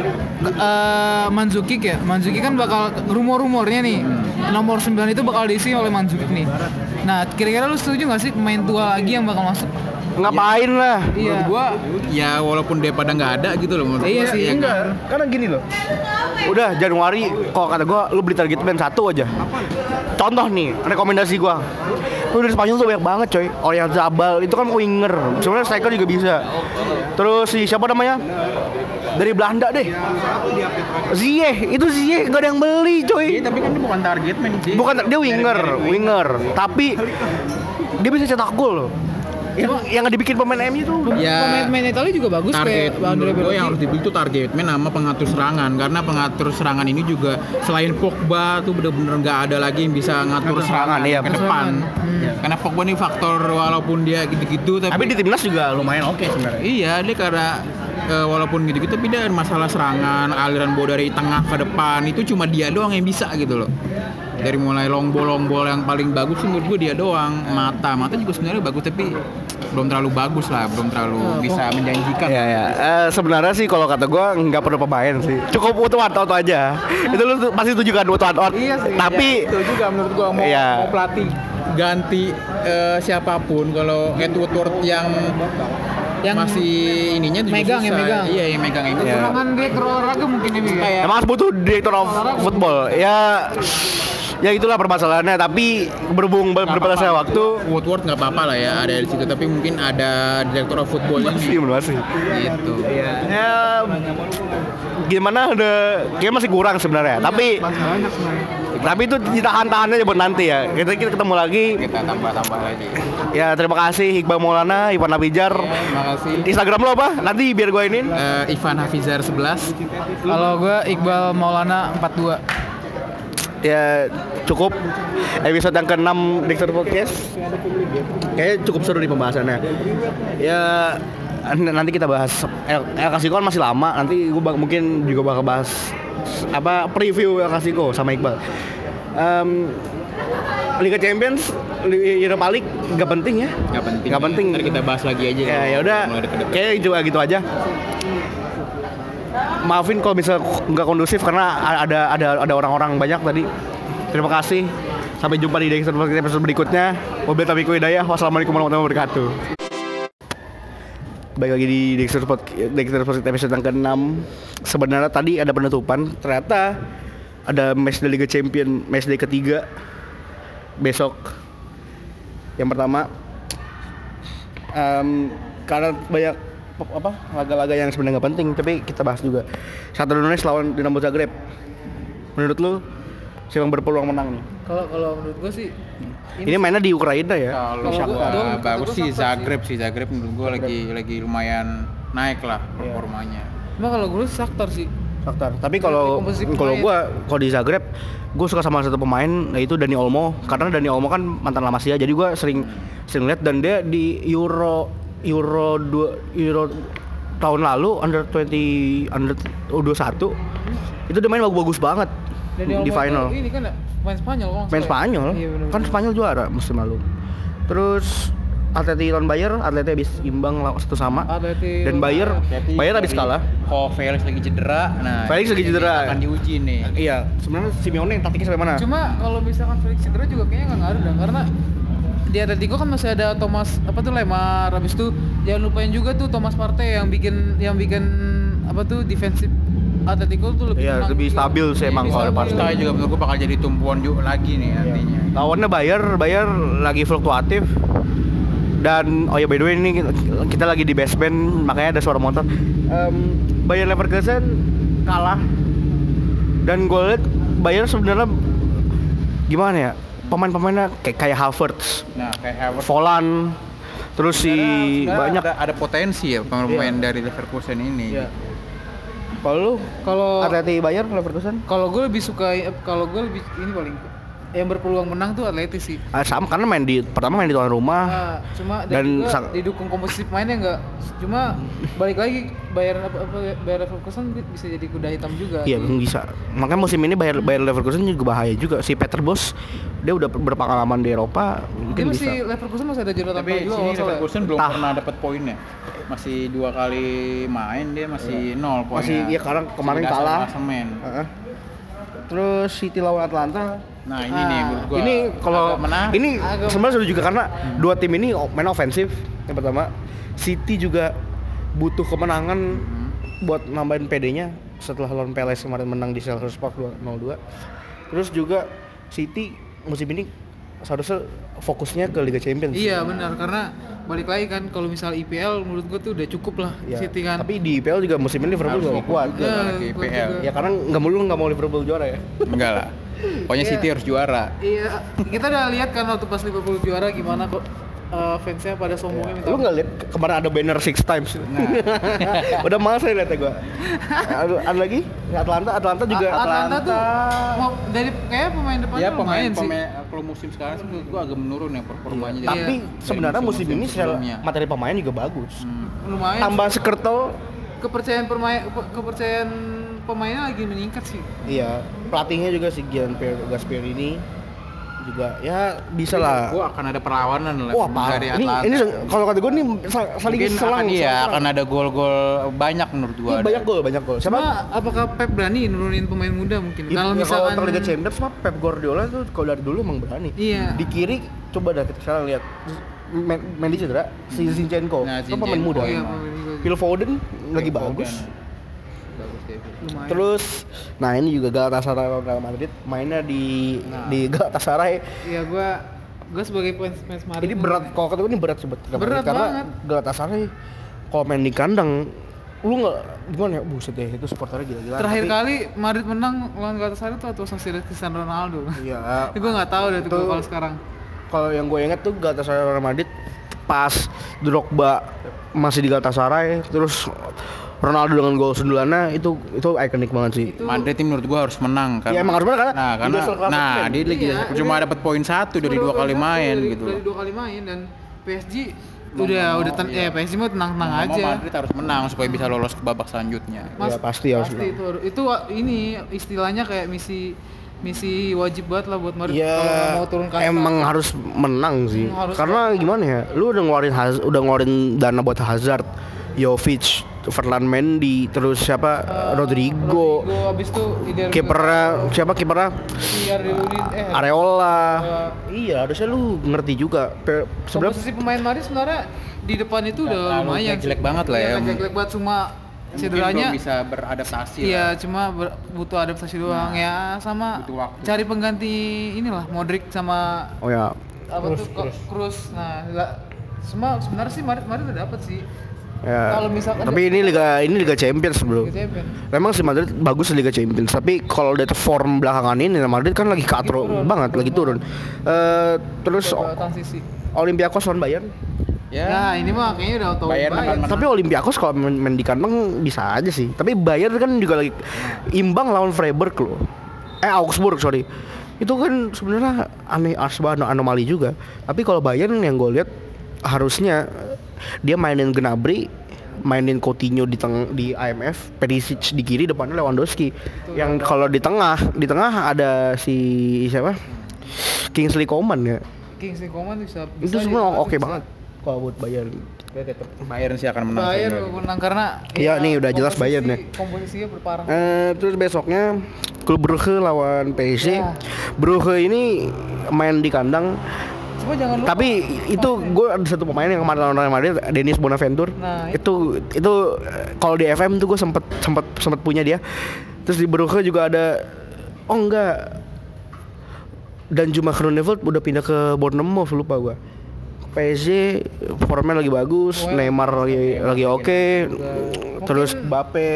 eh Manzukic ya, Manzukic kan bakal rumor-rumornya nih nomor 9 itu bakal diisi oleh Manzukic nih. Nah, kira-kira lu setuju gak sih pemain tua lagi yang bakal masuk? Ngapain lah? menurut gua ya walaupun dia pada nggak ada gitu loh menurut Iya gua, sih, ya Enggak, kan? karena gini loh. Udah Januari, kalau kata gua lu beli target man satu aja. Contoh nih, rekomendasi gua. Lu dari Spanyol tuh banyak banget coy. Oriol Zabal itu kan winger. Sebenarnya striker juga bisa. Terus si siapa namanya? Dari Belanda deh. Ziyech, itu Ziyech gak ada yang beli coy. Iya, tapi kan dia bukan target man sih Bukan dia winger, winger. Tapi dia bisa cetak gol loh. Yang yang dibikin pemain MU tuh Ya, Pemain-pemain Italia juga bagus target kayak Andre menurut gue yang harus dibeli itu target man sama pengatur serangan. Karena pengatur serangan ini juga selain Pogba tuh bener-bener nggak ada lagi yang bisa ngatur serangan iya, ke depan. Hmm. karena Pogba ini faktor walaupun dia gitu-gitu tapi, tapi di timnas juga lumayan oke sebenarnya. Iya dia karena eh, walaupun gitu-gitu tapi dia masalah serangan aliran bola dari tengah ke depan. Itu cuma dia doang yang bisa gitu loh. Dari mulai long ball long ball yang paling bagus sih menurut gue dia doang. Mata mata juga sebenarnya bagus tapi belum terlalu bagus lah. Belum terlalu bisa menjanjikan. Ya ya, Eh, sebenarnya sih kalau kata gue nggak perlu pemain sih, cukup butuh one out aja. Itu lu pasti setuju kan butuh one out. Iya sih. Tapi itu juga menurut gua. Mau, Iya. mau pelatih ganti eh, siapa pun kalau Edward Woodward yang Yang masih ininya juga megang ya, susah. megang. iya yang megang itu Iya. Serangan direktur olahraga mungkin kayak emang harus butuh director of football. Ya ya itulah permasalahannya. Tapi berhubung ber- berbalasnya waktu Woodward nggak apa-apa lah ya ada di situ tapi mungkin ada direktur of football masih ini masih. gitu Ya gimana udah kayak masih kurang sebenarnya. Tapi banyak sebenarnya. tapi itu ditahan-tahan aja buat nanti ya. Kita kita ketemu lagi. kita tambah-tambah lagi Ya terima kasih Iqbal Maulana, Ivan Abijar. terima kasih Instagram lo apa? Nanti biar gue inin. Eh, Ivan Hafizar 11 Kalau gue Iqbal Maulana 42. ya cukup episode yang ke-6 Dexter Podcast kayaknya cukup seru nih pembahasannya ya nanti kita bahas. El, Clasico kan masih lama nanti gue mungkin juga bakal bahas apa preview El Clasico sama Iqbal. Em, Liga Champions Europa League nggak penting ya? Nggak penting. Nggak penting. Ntar kita bahas lagi aja ya ya udah. kayak juga gitu aja. Maafin kalau bisa nggak kondusif karena ada ada ada orang-orang banyak tadi. Terima kasih. Sampai jumpa di episode berikutnya. Mobil Tamiku Hidayah wassalamualaikum warahmatullahi wabarakatuh Baik lagi di Dexter Podcast, Dexter Podcast episode yang ke-6 Sebenarnya tadi ada penutupan Ternyata ada match dari Liga Champion Match day ketiga. Besok Yang pertama em, Karena banyak apa laga-laga yang sebenarnya nggak penting Tapi kita bahas juga. Satu Indonesia lawan Dinamo Zagreb. Menurut lu Siapa yang berpeluang menang nih? Kalau kalau menurut gue sih Ini mainnya di Ukraina ya? Kalau gua- bagus sih Zagreb sih. Zagreb menurut gua lagi lagi lumayan naik lah Iya. performanya. Cuma kalau gue Shakhtar sih. Shakhtar. Tapi kalau kalau gua kalau di Zagreb gue suka sama satu pemain yaitu Dani Olmo. Karena Dani Olmo kan mantan La Masia jadi gua sering sering lihat. Dan dia di Euro Euro 2 Euro tahun lalu under 20 under U21 itu dia main bagus-bagus banget Dan di Olmo final. Ini kan main Spanyol nggak Main ya. Spanyol. Iya benar. kan Spanyol juara musim lalu. Terus Atleti lawan Bayer, Atleti habis imbang lawan satu sama. Atleti Dan Bayer, Jadi Bayer habis dari- kalah. Kok Felix lagi cedera. Nah, Felix lagi ini cedera. Akan diuji nih. Iya, sebenarnya Simeone taktiknya sampai mana? Cuma kalau misalkan Felix cedera juga kayaknya nggak ngaruh dah karena di Atletico kan masih ada Thomas apa tuh Lemar habis itu jangan lupain juga tuh Thomas Partey yang bikin yang bikin apa tuh defensif Atletico tuh lebih Iya, lebih stabil sih emang Lebih kalau. Partey juga menurut bakal jadi tumpuan juga lagi nih nantinya. Lawannya Bayer, Bayer lagi fluktuatif. Dan oh ya by the way ini kita lagi di basement makanya ada suara motor. Em, Bayer Leverkusen kalah. Dan gue liat Bayer sebenarnya gimana ya? Pemain-pemainnya kayak kayak Havertz, Nah, kayak Havertz Volan, terus si banyak. ada, ada potensi ya pemain dari Leverkusen ini. Iya. Kalau lu Kalau Atleti Bayer Leverkusen? kalau gue lebih suka kalau gue lebih ini paling yang berpeluang menang tuh Atleti sih. Ah, sama karena main di pertama main di tuan rumah. Nah, cuma Dan dan, juga sang- didukung komposisi mainnya enggak. Cuma balik lagi bayar apa, apa bayar Leverkusen bisa jadi kuda hitam juga. Iya bisa. Makanya musim ini Bayer Bayer Leverkusen juga bahaya juga. Si Peter Bos dia udah berpengalaman di Eropa, Dia mungkin masih bisa. Leverkusen masih ada Jonathan Tapi juga sini ya. Leverkusen belum Tah. pernah dapat poinnya. Masih dua kali main dia masih nol poinnya. Masih iya karena kemarin kalah. klasemen. Heeh. Terus City lawan Atlanta. Nah ini Ah, nih menurut gua. ini kalau menarik. ini sebenarnya seru juga karena dua tim ini main ofensif. Yang pertama, City juga butuh kemenangan Hmm. buat nambahin PD-nya setelah lawan Palace kemarin menang di Selhurst Park 2-0-2. Terus juga City musim ini seharusnya fokusnya ke Liga Champions. Iya benar karena balik lagi kan kalau misal IPL menurut gua tuh udah cukup lah Ya, City kan. Tapi di IPL juga musim ini Liverpool Harus kuat. juga Ya, IPL. juga. Ya karena nggak mulu nggak mau Liverpool juara ya. Enggak lah. Pokoknya Iya. City harus juara. Iya, kita udah lihat kan waktu pas Liverpool juara gimana kok eh, fansnya pada sombongnya minta Lu nggak lihat ke- kemarin ada banner six times? (laughs) Udah males saya liatnya gua. Ada, ada lagi? Atlanta, Atlanta juga. A- Atlanta tuh mau dari kayak pemain depan Ya tuh pemain lumayan sih. pemain kalau musim sekarang sih gua agak menurun ya performanya. Jadi Tapi dari sebenarnya musim ini secara sebelumnya. materi pemain juga bagus. Lumayan. Tambah Skrtel, kepercayaan pemain kepercayaan pemainnya lagi meningkat sih. iya. Pelatihnya juga si Gian Gasperini juga ya bisa lah. Gua akan ada perlawanan lah Wah parah. dari Ini, Atlanta. ini kalau kata gue nih sa- saling Mungkin selang. akan iya akan ada gol-gol banyak menurut gua. Iya, banyak gol, banyak gol. Siapa? Cuma apakah Pep berani nurunin pemain muda mungkin? Ya, Kalau ya, misalkan kalau Liga Champions mah Pep Guardiola tuh kalau dari dulu emang berani. Iya. Di kiri coba dah kita sekarang lihat Men- Mendy cedera, si Zinchenko, Nah, itu pemain Zinchenko, muda. iya, pemain muda. Phil Foden lagi Phil bagus. Lumayan. Terus, nah ini juga Galatasaray lawan Real Madrid mainnya di Nah. di Galatasaray. ya gua gua sebagai fans fans Madrid Ini berat, kalau kata gue ini berat sebet Berat Madrid, karena banget. Galatasaray kalau main di kandang lu nggak gimana ya buset deh itu supporternya gila-gila Terakhir Tapi- kali Madrid menang lawan Galatasaray itu waktu Sociedad Cristiano Ronaldo. iya (laughs) gua nggak tahu deh Itu- kalau sekarang. kalau yang gue inget tuh Galatasaray Real Madrid pas Drogba masih di Galatasaray terus Ronaldo dengan gol sundulannya itu itu ikonik banget sih. Itu Madrid ini menurut gua harus menang kan. Ya, emang harus menang karena Nah, di karena nah kan. dia lagi Iya, cuma dia- dapat poin satu dari dua kali main dari, gitu. Dari dua kali main dan PSG Mau udah nggak udah mau, ten- iya. ya PSG mah tenang-tenang Mau nggak aja. mau Madrid harus menang supaya bisa lolos ke babak selanjutnya. Ya, pasti harus menang. itu itu ini istilahnya kayak misi misi wajib banget lah buat Madrid Ya kalau mau turun kasta. emang harus menang sih. Hmm, harus Karena gimana ya? Lu udah ngeluarin Haz- udah ngeluarin dana buat Hazard, Jovic, Ferland Mendy, terus siapa? Rodrigo, Rodrigo abis itu Eder kipernya siapa kipernya? eh Areola. Iya, harusnya lu ngerti juga. Sebenarnya komposisi pemain Madrid sebenarnya di depan itu udah lumayan jelek sih. banget lah Iya, ya. nggak jelek banget cuma cederanya bisa beradaptasi Iya, lah. cuma ber- butuh adaptasi doang ya sama butuh waktu. cari pengganti inilah Modric sama oh ya, apa tuh Ko- Kroos. Nah, semua sebenarnya sih Madrid Madrid udah dapat sih. Ya. Kalau misalkan tapi ini liga ini liga Champions, Bro. Liga Champions. Memang si Madrid bagus di Liga Champions, tapi kalau dari form belakangan ini Madrid kan lagi katro turun, banget, lagi turun. Eh terus transisi. Olympiakos lawan Bayern. Ya. Ya, ini mah kayaknya udah auto Bayern menang. Tapi Olympiakos kalau main, main di kandang bisa aja sih. Tapi Bayern kan juga lagi imbang lawan Freiburg loh. Eh Augsburg sorry. Itu kan sebenarnya aneh asbah anomali juga. Tapi kalau Bayern yang gue lihat harusnya dia mainin Gnabry, mainin Coutinho di teng di IMF, Perisic di kiri depannya Lewandowski. Yang kalau di tengah, di tengah ada si siapa? Kingsley Coman ya. Kingsley Coman bisa, Itu bisa semua jadi- oke banget kalau buat Bayern. Bayern sih akan menang. Bayern menang karena Iya, nih udah jelas Bayern ya. Komposisinya berparah. Eh, terus besoknya klub Brugge lawan PSG. Ya. Brugge ini main di kandang, Jangan lupa tapi itu gue ada satu pemain yang kemarin lawan Real Madrid, Dennis Bonaventure. Nah, itu itu eh, kalau di FM tuh gue sempet sempet sempet punya dia. Terus di Brugge juga ada, oh enggak. Dan Juma Groeneveld udah pindah ke Bournemouth lupa gue. PSG formnya lagi bagus, Neymar lagi lagi oke, terus Mungkin- Mbappe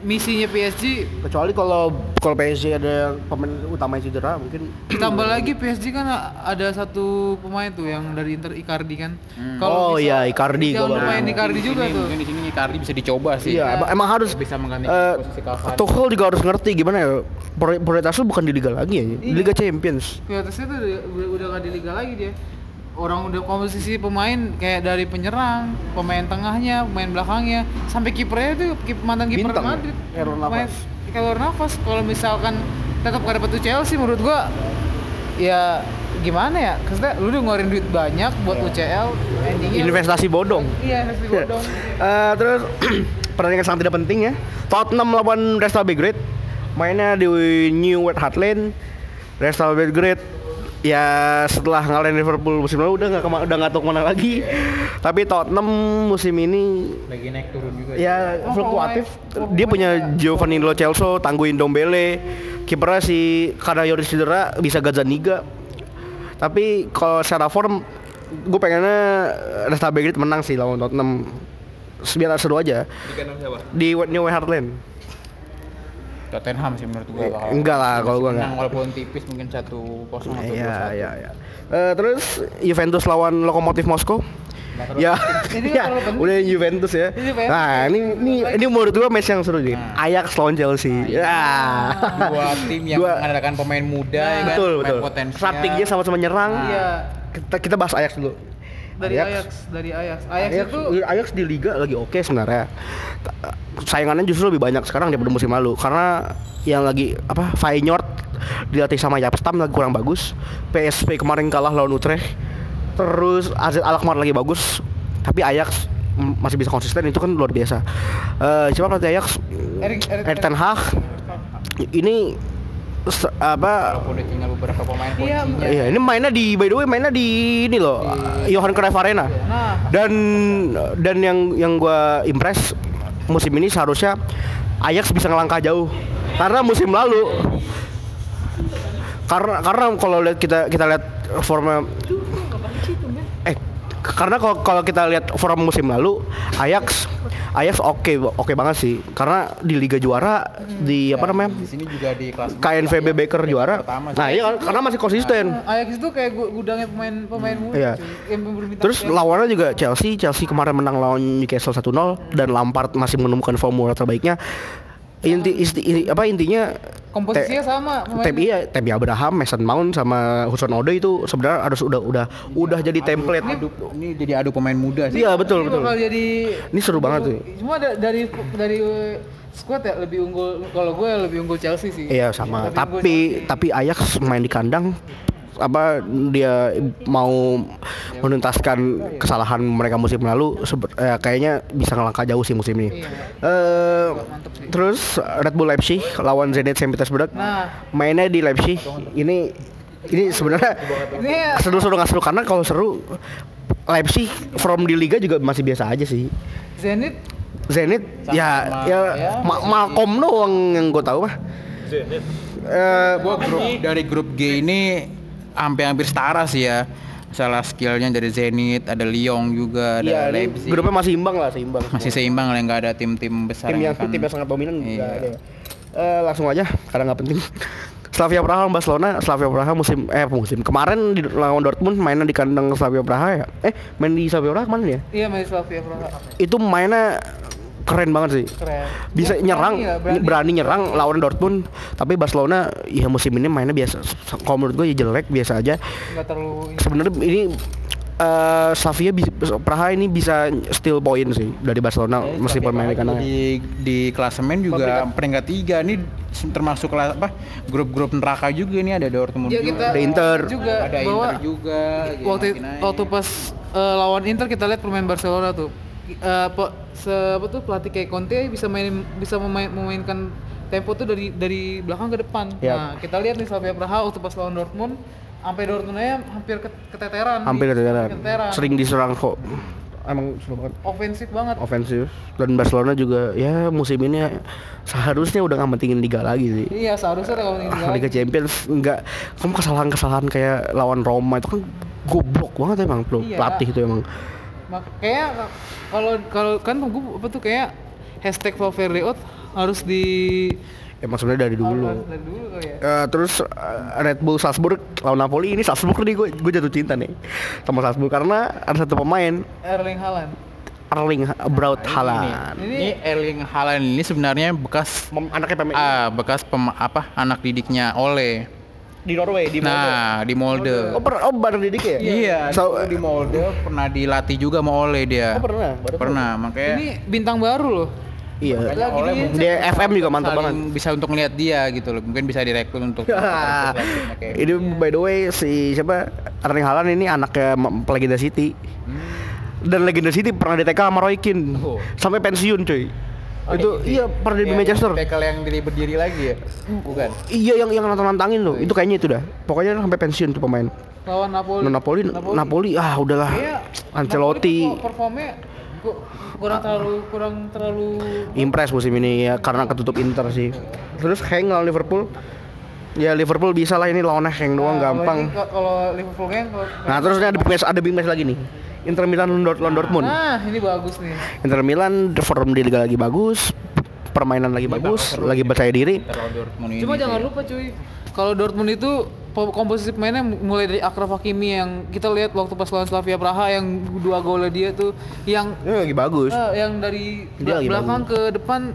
misinya PSG kecuali kalau kalau PSG ada pemain utama yang cedera mungkin (clears throat) Tambah lagi PSG kan ada satu pemain tuh yang dari Inter Icardi kan. Oh bisa- iya, Icardi lupain tahu. Icardi juga Ini tuh. Mungkin di sini Icardi bisa dicoba sih. iya emang, emang harus Bisa menggantikan eh, posisi Cavani. Tuchel juga harus ngerti gimana ya pri- prioritas lu bukan di liga lagi ya di Iya. liga Champions Prioritasnya tuh udah, udah, udah gak di liga lagi dia. Orang udah komposisi pemain kayak dari penyerang, pemain tengahnya, pemain belakangnya, sampai kipernya tuh kip, mantan kiper ya? Madrid. Pemain- Keylor Navas. Kalau misalkan tetap gak dapet tuh Chelsea menurut gua ya gimana ya? Karena lu udah ngeluarin duit banyak buat UCL, endingnya investasi bodong Iya, investasi bodong. Eh, terus (clears throat) pertandingan sangat tidak penting ya Tottenham lawan Real Belgrade mainnya di New White Hart Lane Real Belgrade ya setelah ngalahin Liverpool musim lalu udah nggak kema- udah nggak tahu ke mana lagi. Tapi Tottenham musim ini Lagi naik turun juga. ya Oh, fluktuatif. pemain- dia pemain punya ya. Giovanni Lo Celso tangguhin Dombele kipernya si karena Yoris cedera bisa Gazzaniga. Tapi kalau secara form gue pengennya Resta Belgrade menang sih lawan Tottenham. Biar seru aja. Di New Hart Lane Tottenham sih menurut gua Eh, bakal enggak lah, kalau gua menang enggak. walaupun tipis mungkin satu kosong atau Iya, 2-1. iya, iya. Eh, terus Juventus lawan Lokomotif Moskow. Ya, Ini (laughs) ya, udah Juventus ya. Juventus. Nah, ini ini ini menurut gua match yang seru nih. Nah. Ajax lawan Chelsea. Ya. dua tim yang Dua- mengandalkan pemain muda ya kan, betul, pemain betul. potensial. Strateginya sama-sama nyerang. Iya. Kita kita bahas Ajax dulu. Dari Ajax, dari Ajax. Ajax, Ajax, itu Ajax di liga lagi oke sebenarnya. Saingannya justru lebih banyak sekarang daripada musim lalu karena yang lagi apa Feyenoord dilatih sama Japstam lagi kurang bagus. PSV kemarin kalah lawan Utrecht. Terus AZ Alkmaar lagi bagus. Tapi Ajax masih bisa konsisten itu kan luar biasa. Eh siapa pelatih Ajax? Erik- Erik- Erik Ten Hag. Ini se- apa walaupun udah tinggal beberapa pemain Iya. Iya, ini mainnya di by the way mainnya di ini loh, Johan Cruyff Arena. Nah. Dan dan yang yang gua impress musim ini seharusnya Ajax bisa ngelangkah jauh. Karena musim lalu karena karena kalau lihat kita kita lihat forma eh karena kalau kalau kita lihat form musim lalu Ajax Ajax oke oke banget sih karena di Liga Juara di apa namanya Di sini juga di kelas KNVB Baker juara. pertama. Nah, iya kan- karena masih konsisten. Ajax itu kayak gu- gudangnya pemain pemain muda Iya. Terus lawannya juga Chelsea. Chelsea kemarin menang lawan Newcastle 1-0 dan Lampard masih menemukan formula terbaiknya. Inti, isti- apa intinya komposisinya Te- sama Temi iya, Temi Abraham, Mason Mount sama Hudson Odoi itu sebenarnya harus udah udah udah jadi template. adu, ini jadi adu pemain muda sih. Iya betul Ini betul. bakal jadi Ini seru banget tuh. Cuma da- dari dari squad ya lebih unggul kalau gue lebih unggul Chelsea sih. Iya sama. Tapi Chelsea. tapi Ajax main di kandang apa dia mau menuntaskan kesalahan mereka musim lalu eh, kayaknya bisa ngelangkah jauh sih musim ini. Sih. terus Red Bull Leipzig lawan Zenit Saint Petersburg. Nah, Mainnya di Leipzig. Ini ini sebenarnya ini seru-seru nggak seru karena kalau seru Leipzig from di liga juga masih biasa aja sih. Zenit Zenit Sama- ya ya, ya, Ma- Malcolm doang yang gue tahu mah. Eh, Gua grup dari grup G ini hampir hampir setara sih ya. Salah skillnya dari Zenit, ada Lyon juga, ada Iya, ini Leipzig. grupnya masih imbang lah, seimbang. masih seimbang lah, nggak ada tim-tim besar tim yang akan- tim yang sangat dominan Iya. ada. Eh, langsung aja karena nggak penting. (laughs) Slavia Praha lawan Barcelona, Slavia Praha musim eh musim kemarin di lawan Dortmund mainnya di kandang Slavia Praha ya. Eh main di Slavia Praha ke mana ya? iya main Slavia Praha. Itu mainnya keren banget sih. Keren. Bisa Ya, nyerang, berani berani, ya, berani. nyerang lawan Dortmund. Tapi Barcelona ya musim ini mainnya biasa. Kalau menurut gue ya jelek biasa aja. Terlalu Sebenarnya ini eh Slavia bisa, Praha ini bisa steal point sih dari Barcelona Ya, meskipun main di kandang. di di klasemen juga peringkat tiga ini termasuk kelas apa grup-grup neraka juga ini ada Dortmund Ya juga. Ada Inter. juga ada Inter juga waktu waktu pas eh, lawan Inter kita lihat pemain Barcelona tuh eh, pe- se apa tuh pelatih kayak Conte bisa main bisa memain, memainkan tempo tuh dari dari belakang ke depan. Yap. Nah, kita lihat nih Slavia Praha waktu pas lawan Dortmund sampai Dortmundnya hampir ke- keteteran. hampir nih. keteteran. Keteteran. Sering diserang kok. Emang seru banget. Ofensif banget. Ofensif dan Barcelona juga ya musim ini seharusnya udah nggak mentingin liga lagi sih. Iya, seharusnya kalau ini Ah, Liga Champions enggak kamu kesalahan-kesalahan kayak lawan Roma itu kan goblok banget emang. Iya. Pelatih itu emang. Mak- kayak kalau kalau kan gue apa tuh kayak hashtag Valverde out harus di Emang sebenarnya dari dulu. harus dari dulu kali ya. Eh, terus eh, Red Bull Salzburg lawan Napoli ini Salzburg nih gue gue jatuh cinta nih sama Salzburg karena ada satu pemain Erling Haaland. Erling Braut Ini, Haaland. ini Erling Haaland ini sebenarnya bekas Mem- Anaknya pemain ah bekas pem, apa anak didiknya Ole. Di Norway di Molde. Nah, di Molde. Oh, per, oh bareng didik ya? Iya, So, dulu di Molde pernah dilatih juga sama Ole dia. Oh, pernah? Baru. Pernah, makanya Ini bintang baru loh. iya. makanya Lagi Ole di- mungkin Di FM juga mantap banget. bisa untuk ngeliat dia gitu loh. Mungkin bisa direkrut untuk (laughs) ini by the way si siapa Erling Haaland ini anaknya legenda City. Dan legenda City pernah di TK sama Roy Keane. Oh. Sampai pensiun cuy. Itu iya pernah di Yang Manchester. Tackle yang diri berdiri lagi ya? Bukan. Iya yang yang nantang-nantangin tuh. Itu kayaknya itu dah. Pokoknya sampai pensiun tuh pemain. Lawan Napoli. Nah, Napoli, Napoli, ah udahlah. Iya. Ancelotti Napoli performnya ku- kurang terlalu kurang terlalu impress musim ini ya karena ketutup Inter sih. Terus Heng lawan Liverpool. Ya Liverpool bisa lah ini lawannya Heng doang Nah, gampang. Kalau Liverpool kalau Nah terus ini ada big match, ada big match lagi nih. Inter Milan lawan Dort- lawan Dortmund. Nah, ini bagus nih. Inter Milan form di liga lagi bagus. permainan lagi bagus, lagi percaya diri. Kalau Dortmund ini Cuma sih. jangan lupa cuy, kalau Dortmund itu po- komposisi pemainnya mulai dari Akraf Hakimi yang kita lihat waktu pas lawan Slavia Praha yang dua golnya dia tuh yang Ini lagi bagus. eh, yang dari Dia belakang ke depan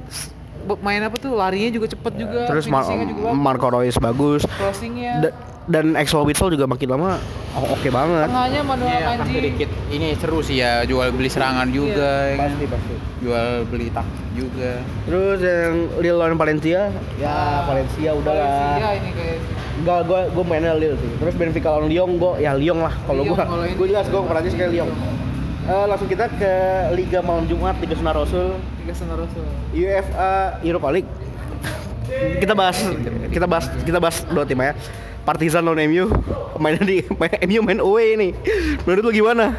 main apa tuh larinya juga cepet juga, Terus Mar- juga Marco Reus bagus. crossingnya, Da- dan Axel Witsel juga makin lama oh, oke banget. tengahnya Manuel Iya, Akanji. sedikit ini seru sih ya jual beli serangan juga ya kan? Pasti pasti. jual beli taktik juga Terus yang Lille lawan Valencia, ya Valencia udahlah. Iya ini kayak Enggak, gue gue mainnya Lille sih. Terus Benfica lawan Lyon, gue ya Lyon lah. Kalau gue, kalau ini- gue jelas gue Prancis kayak Lyon. Eh, langsung kita ke Liga malam Jumat Liga Sunar Rasul. UEFA Europa League. kita bahas kita bahas kita bahas dua tim ya. Partizan lawan MU mainnya di main, MU main away nih. Menurut lu gimana?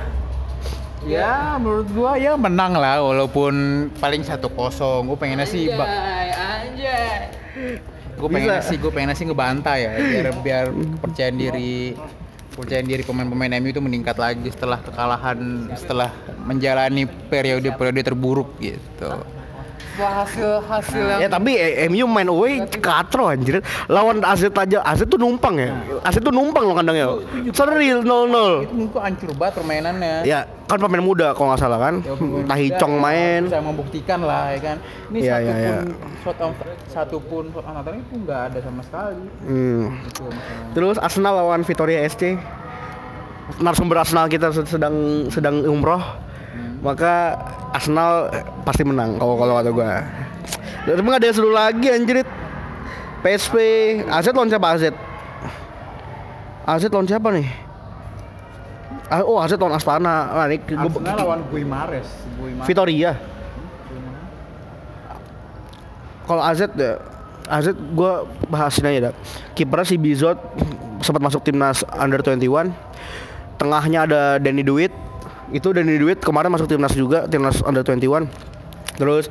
ya menurut gua ya menang lah walaupun paling satu kosong gue pengennya sih ba- anjay. gue pengennya sih gue pengennya sih ngebantai ya biar biar kepercayaan diri kepercayaan diri pemain-pemain MU itu meningkat lagi setelah kekalahan setelah menjalani periode-periode terburuk gitu Setelah hasil hasil yang Ya tapi eh, MU main away katro anjir. Lawan AZ aja, AZ tuh numpang ya. AZ tuh numpang loh kandangnya. Seril 0-0. itu menurut gua hancur banget permainannya Ya, kan pemain muda kalau nggak salah kan. Ya, pemain Tahi muda Chong main. bisa membuktikan lah ya kan ini Iya, satu iya, iya. pun shot on satu pun shot on itu nggak ada sama sekali Hmm. itu masalahnya. Terus Arsenal lawan Victoria SC. Narasumber Arsenal kita sedang sedang umroh. Maka Arsenal pasti menang kalau kalau kata gua. Tapi nggak ada yang seru lagi anjir. PSV, AZ lawan siapa AZ? AZ lawan siapa nih? Ah, oh AZ lawan Astana. Nah, ini gua- Arsenal lawan Guimares Guimares Vitoria. Kalau AZ ya, AZ gue bahasin aja dah. Kipernya si Bizot sempat masuk timnas under 21. Tengahnya ada Danny Duit. Itu Danny Duit kemarin masuk timnas juga, timnas under 21. Terus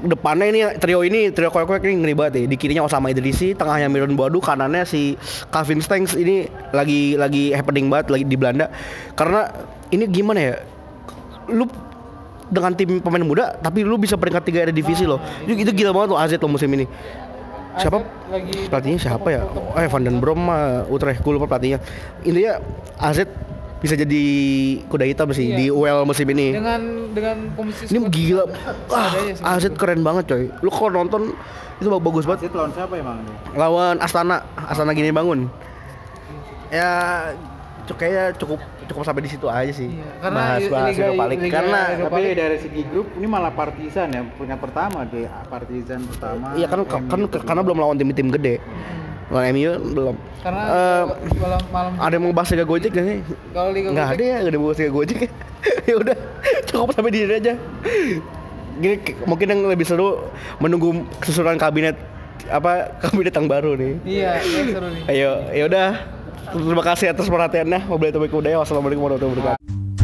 depannya ini trio ini trio koyak ini ngeri banget ya. Di kirinya Osama Idrisi, tengahnya Miron Boadu, kanannya si Calvin Stengs ini lagi lagi happening banget lagi di Belanda. Karena ini gimana ya? Lu dengan tim pemain muda tapi lu bisa peringkat tiga ada divisi loh. Itu, itu gila banget loh AZ loh musim ini. Siapa pelatihnya siapa ya? Eh Van den Brom mah Utrecht gue lupa pelatihnya. Intinya AZ bisa jadi kuda hitam sih Iya. di UEL musim ini. dengan dengan komisi Ini gila. Ah, seadanya sih. AZ keren banget coy. Lu kalau nonton itu bagus banget. Wasit lawan siapa emang ini? Lawan Astana, Astana gini bangun. Ya kayaknya cukup cukup sampai di situ aja sih. Iya, karena bahas bahas Liga- Europa League. Liga karena Europa Tapi dari segi grup ini malah Partizan ya peringkat pertama deh Partizan pertama. Iya kan kan kedua. karena belum lawan tim-tim gede. Lawan MU belum. karena Eh, malam malam ada yang mau bahas Liga Gojek gak sih? kalau liga Nggak Gojek- ada ya, nggak ada bahas Liga Gojek ya. (laughs) ya udah, cukup sampai di sini aja. Gini mungkin yang lebih seru menunggu kesusuran kabinet apa (laughs) kabinet yang baru nih. iya seru nih Ayo, ya udah. Terima kasih atas perhatiannya. Wabillahi taufiq. Wassalamualaikum warahmatullahi wabarakatuh.